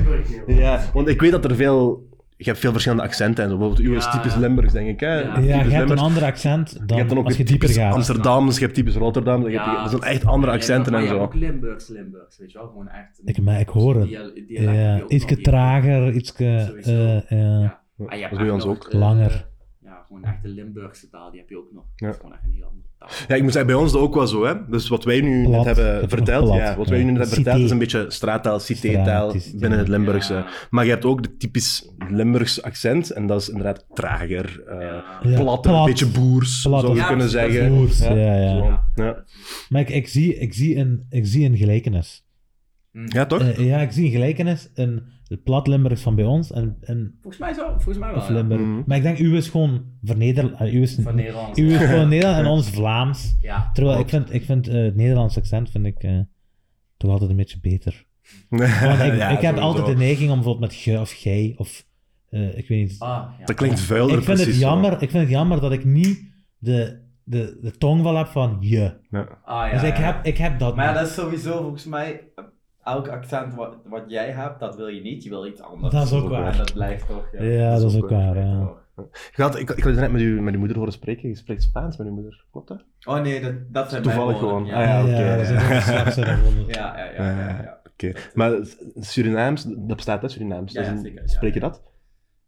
Ja, want ik weet dat er veel... Je hebt veel verschillende accenten en zo. Bijvoorbeeld, uw is typisch Limburgs, denk ik. Hè?
Ja.
Typisch
je hebt een ander accent
Je
dan,
hebt dan ook
als je dieper
typisch
gaat.
Amsterdams, je hebt typisch Rotterdam. Je hebt,
Ja.
dat zijn echt andere accenten en
je hebt
zo.
ook Limburgs, Limburgs, weet je wel? Gewoon echt.
Ik, maar ik hoor het.
Je
Ja,
ook
iets
nog hier.
trager, iets uh,
Ja.
Ja,
Ah, je
dat bij ons ook.
eh,
Langer.
Ja, gewoon echt de Limburgse taal, die heb je ook nog.
Ja.
Dat is gewoon echt een heel.
Ja, ik moet zeggen, bij ons dat ook wel zo. Hè? Dus wat wij nu net hebben verteld,
plat,
ja, wat wij nu net hebben verteld, is een beetje straattaal, cité-taal binnen het. Limburgse.
Ja.
Maar je hebt ook de typisch Limburgse accent, en dat is inderdaad trager, eh
Ja.
Ja,
plat, een beetje boers,
Plat.
zou je kunnen zeggen.
boers, ja. Maar ik, ik, zie, ik, zie een, ik zie een gelijkenis.
Ja, toch?
Eh, ja, ik zie een gelijkenis in het plat Limburgs van bij ons en, en
Volgens mij zo, volgens mij wel.
of
ja.
Limburg.
Mhm.
Maar ik denk, u is gewoon verneder... eh, U is,
Van Nederlands.
u is
ja.
gewoon Nederlands en ons Vlaams.
Ja.
Terwijl ik vind, ik vind eh, het Nederlands accent vind ik, eh, toch altijd een beetje beter. Want ik,
Ja,
ik heb altijd de neiging om bijvoorbeeld met ge of gij of eh, ik weet niet.
Ah, ja.
Dat klinkt vuiler
ik, vind het
zo.
jammer, ik vind het jammer dat ik niet de, de, de tongval heb van je.
Ja.
Ah, ja,
dus ik
ja.
heb, ik heb dat
Maar ja, dat is sowieso volgens mij. Elk accent wat, wat jij hebt, dat wil je niet. Je wil iets anders.
Dat is ook waar.
En dat blijft toch. Ja,
Ja, dat is ook waar. Ja.
Had, ik, ik had net met, uw, met uw moeder horen spreken. Je spreekt Spaans met uw moeder, klopt dat?
Oh nee, dat, dat zijn
Toevallig
mijn woorden,
gewoon.
Ja,
Ah, ja, oké.
een woorden.
ja, ja, ja. ja, ja.
Oké. Maar Surinaams, dat bestaat hè, Surinaams.
Ja,
Dat is een-
zeker, ja,
Spreek je
ja.
dat?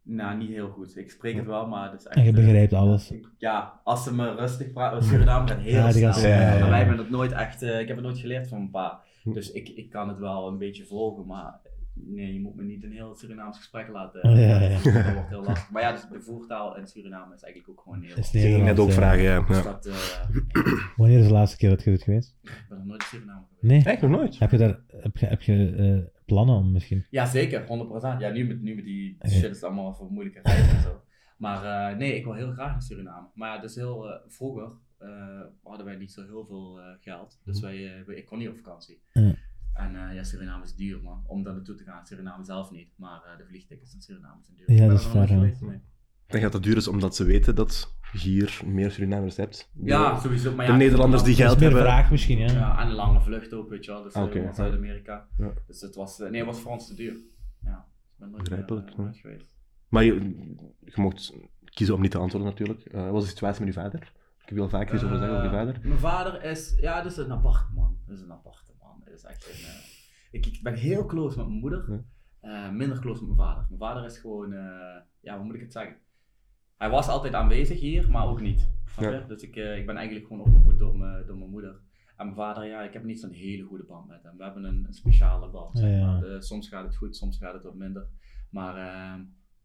Nou, niet heel goed. Ik spreek het wel, maar het is echt...
En je
eh,
begrijpt alles.
ik- ja, als ze me rustig praten, Suriname gaat heel
Ja, die
snel.
ja,
Maar
ja.
wij hebben het nooit echt, eh, ik heb het nooit geleerd van mijn pa. Dus ik, ik kan het wel een beetje volgen, maar nee, je moet me niet een heel Surinaams gesprek laten.
Oh, ja, ja.
Dat wordt heel lastig. Maar ja, dus de voertaal in Suriname is eigenlijk ook gewoon heel...
Is
Ik ging net
Nederlands,
ook
ja.
vragen, ja.
Dus
ja.
dat, eh,
Wanneer is de laatste keer dat je dit geweest?
ik ben nog nooit in Suriname geweest.
Nee.
Echt nog nooit?
Heb je daar heb je, heb je eh, plannen om misschien?
Ja, zeker, 100%. Ja, nu met, nu met die shit is het allemaal voor moeilijke reizen en zo. Maar eh, nee, ik wil heel graag naar Suriname. Maar ja, dus heel eh, vroeger eh, hadden wij niet zo heel veel eh, geld. Dus wij, eh, wij- ik kon niet op vakantie.
Ja.
En eh, ja, Suriname is duur, man. Om daar naartoe te gaan. Suriname zelf niet, maar eh, de vliegtickets in Suriname zijn duur.
Ja, dat
er
is waar.
Ik denk dat het duur is omdat ze weten dat je hier meer Surinamers hebt.
Ja, sowieso. Maar
De
ja,
Nederlanders die
Dat is
geld
meer
hebben.
vraag misschien, ja.
Ja, en een lange vlucht ook, weet je wel. Dus
Ah, oké.
van Zuid-Amerika.
Ja.
Dus het was, nee, het was voor ons te duur. ja, ik ben nooit,
Begrijpelijk,
geweest.
Maar je, je mocht kiezen om niet te antwoorden natuurlijk. Eh, wat was de situatie met je vader? Ik heel vaak iets over zeggen over je
Eh,
vader.
Mijn vader is, ja, dat is een aparte man. Dat is een aparte man. Dat is echt een, eh, ik, ik ben heel close met mijn moeder,
Ja.
eh, minder close met mijn vader. Mijn vader is gewoon, eh, ja, hoe moet ik het zeggen? Hij was altijd aanwezig hier, maar ook niet.
Ja.
Dus ik, eh, ik ben eigenlijk gewoon opgevoed door, mijn- door mijn moeder. En mijn vader, ja, ik heb niet zo'n hele goede band met hem. We hebben een, een speciale band. zeg
Ja.
maar. Eh, soms gaat het goed, soms gaat het wat minder. Maar eh,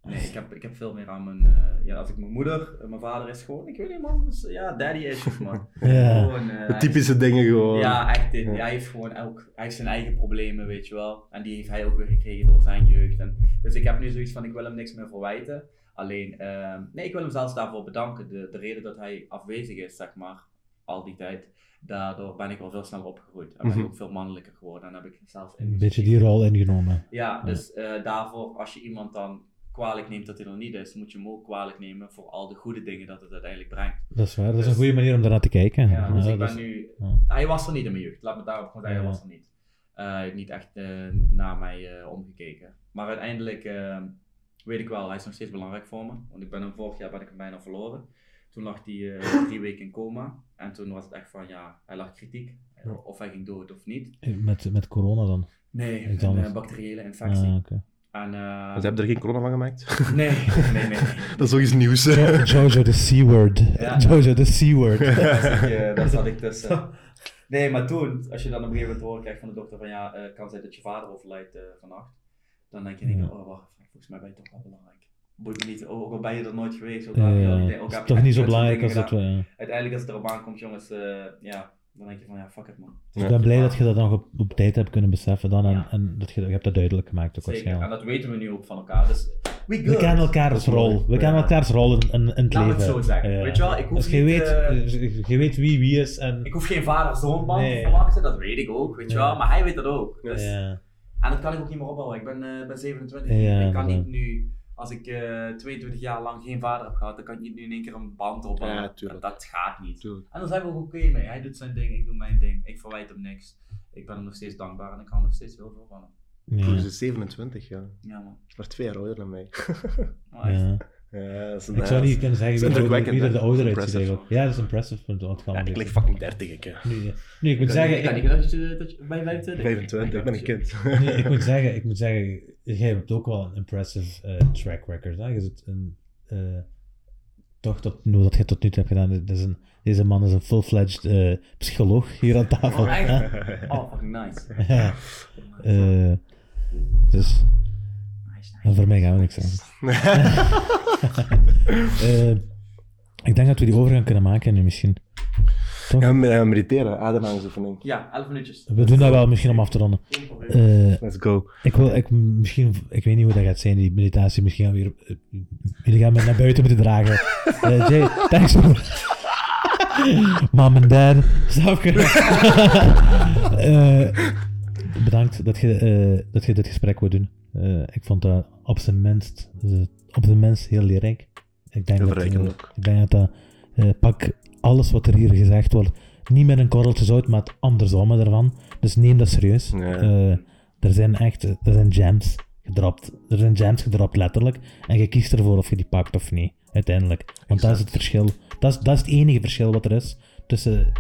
nee, ik heb, ik heb veel meer aan mijn, eh, ja, als ik mijn moeder, eh, mijn vader is gewoon, ik weet niet man, dus, ja, daddy issues man.
Ja.
Gewoon, eh,
De typische dingen gewoon.
ja, echt.
Ja.
Hij heeft gewoon elk, hij heeft zijn eigen problemen, weet je wel. En die heeft hij ook weer gekregen door zijn jeugd. En, dus ik heb nu zoiets van, ik wil hem niks meer verwijten. Alleen, ehm, nee, ik wil hem zelfs daarvoor bedanken. De, de reden dat hij afwezig is, zeg maar, al die tijd. Daardoor ben ik wel veel sneller opgegroeid. En ben ik
Mhm.
ook veel mannelijker geworden. En heb ik zelf
Een beetje die rol ingenomen.
Ja, dus daarvoor, als je iemand dan kwalijk neemt dat hij er niet is, moet je hem ook kwalijk nemen voor al de goede dingen dat het uiteindelijk brengt.
Dat is waar. Dat is een goede manier om daarnaar te kijken.
Ja, dus
Ja,
ik ben
is-
nu...
ja.
Hij was er niet in mijn jeugd. Laat me daarop zeggen, hij was er niet. Heeft niet echt eh, naar mij eh, omgekeken. Maar uiteindelijk eh, weet ik wel, hij is nog steeds belangrijk voor me. Want ik ben hem vorig jaar ben ik hem bijna verloren. Toen lag hij drie weken in coma. En toen was het echt van, ja, hij lag kritiek. Of hij ging dood of niet.
Met, met corona dan.
Nee, een bacteriële infectie.
Ah, oké.
En, eh,
Want ze hebben er geen corona van gemaakt.
nee, nee, nee. nee.
dat is ook iets nieuws.
Jo- Jojo de C-word.
Ja.
Jojo de C-word.
Daar zat je- daar zat ik tussen. Nee, maar toen, als je dan op een gegeven moment horen krijgt van de dokter van ja, eh kan zijn dat je vader overlijdt eh, vannacht. Dan denk je,
Ja.
oh wacht, volgens mij ben je toch wel belangrijk. Boeit me niet, ook al ben je er nooit geweest. Ook
Ja, ja. is toch niet zo belangrijk als dat we...
Uiteindelijk als het erop aankomt jongens, eh, ja, dan denk je van ja, fuck it man.
Dus ik ben blij dat je dat nog op, op tijd hebt kunnen beseffen dan. En,
Ja.
en dat je, je hebt dat duidelijk gemaakt ook
Zeker, en
waarschijnlijk.
dat weten we nu ook van elkaar. Dus we,
kennen elkaars rol. We
Ja.
kennen elkaars rol in, in, in het
Laat
leven.
het zo zeggen.
Ja.
Weet je wel, ik hoef
dus je
niet,
weet,
eh,
je weet wie wie is en...
Ik hoef geen vader-zoonband
Nee.
te verwachten, dat weet ik ook, weet je wel. Maar hij weet dat ook. Dus,
ja.
En dat kan ik ook niet meer opbouwen. Ik ben, eh, ben 27.
Ja,
ik kan niet nu, als ik eh 22 jaar lang geen vader heb gehad, dan kan ik niet nu in één keer een band opbouwen.
Ja, tuurlijk.
Dat, dat gaat niet.
Tuurlijk.
En dan zijn we ook oké mee. Hij doet zijn ding, ik doe mijn ding. Ik verwijt hem niks. Ik ben hem nog steeds dankbaar en ik kan nog steeds heel veel van hem.
Ja.
Toen is ze 27, ja.
Ja man.
Maar twee jaar ouder dan mij.
Maar echt.
Ja.
Ja, dat is een
Ik zou niet kunnen zeggen
dat is
wie, er- wie
indrukwekkend,
er de ouder
Dat is
uitziet. Ja, dat is impressive. want het kan
Ja, ik lig fucking 30, ik. hè.
Nee. nu, ik moet
Ik
zeggen...
ik had
ik-
niet gedacht dat je, dat je bij 25
25, ik ben een kind.
Nee, ik moet zeggen, ik moet zeggen, jij hebt ook wel een impressive eh, track record. Hè? Je zit een, eh, toch tot, nou, dat je tot nu toe hebt gedaan. Dit is een, deze man is een full-fledged eh, psycholoog hier aan tafel.
Oh? Oh, fucking nice.
Ja. Eh, dus
Nice, nice.
voor mij gaan we niks zeggen. Eh, ik denk dat we die overgang kunnen maken nu misschien. Toch?
Gaan we gaan mediteren, ademhalingsoefening.
Ja, 11 minuutjes.
We doen dat wel misschien om af te ronden. Eh,
Let's go.
Ik wil, ik, misschien, ik weet niet hoe dat gaat zijn, die meditatie. Misschien gaan we weer, eh, jullie gaan me naar buiten moeten dragen. Eh, Jay, thanks. Mom en dad, snap je? Eh, bedankt dat je, eh, dat je dit gesprek wil doen. Eh, ik vond dat op zijn minst, op zijn minst heel leerrijk. Ik denk dat, eh, ik denk dat dat, eh, pak alles wat er hier gezegd wordt, niet met een korreltje zout, maar het andersom ervan. Dus neem dat serieus.
Ja.
Eh, er zijn echt, er zijn gems gedropt. Er zijn gems gedropt, letterlijk. En je kiest ervoor of je die pakt of niet, uiteindelijk. Want dat is het verschil. Dat is, dat is het enige verschil wat er is tussen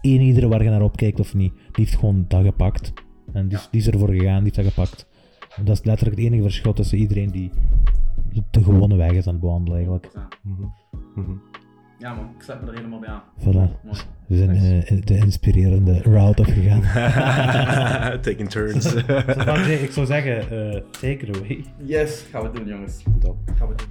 één iedere waar je naar opkijkt of niet. Die heeft gewoon dat gepakt. En die, is- die is ervoor gegaan, die heeft dat gepakt. En dat is letterlijk het enige verschil tussen iedereen die de, de gewone weg is aan het bewandelen, eigenlijk.
Ja.
Mhm. Mhm.
Ja man, ik sluit me er helemaal bij aan.
Voilà.
Mooi.
We zijn eh, de inspirerende route afgegaan.
Taking turns.
ik zou zeggen, take it away.
Yes, gaan we doen jongens.
Top.
Gaan we doen.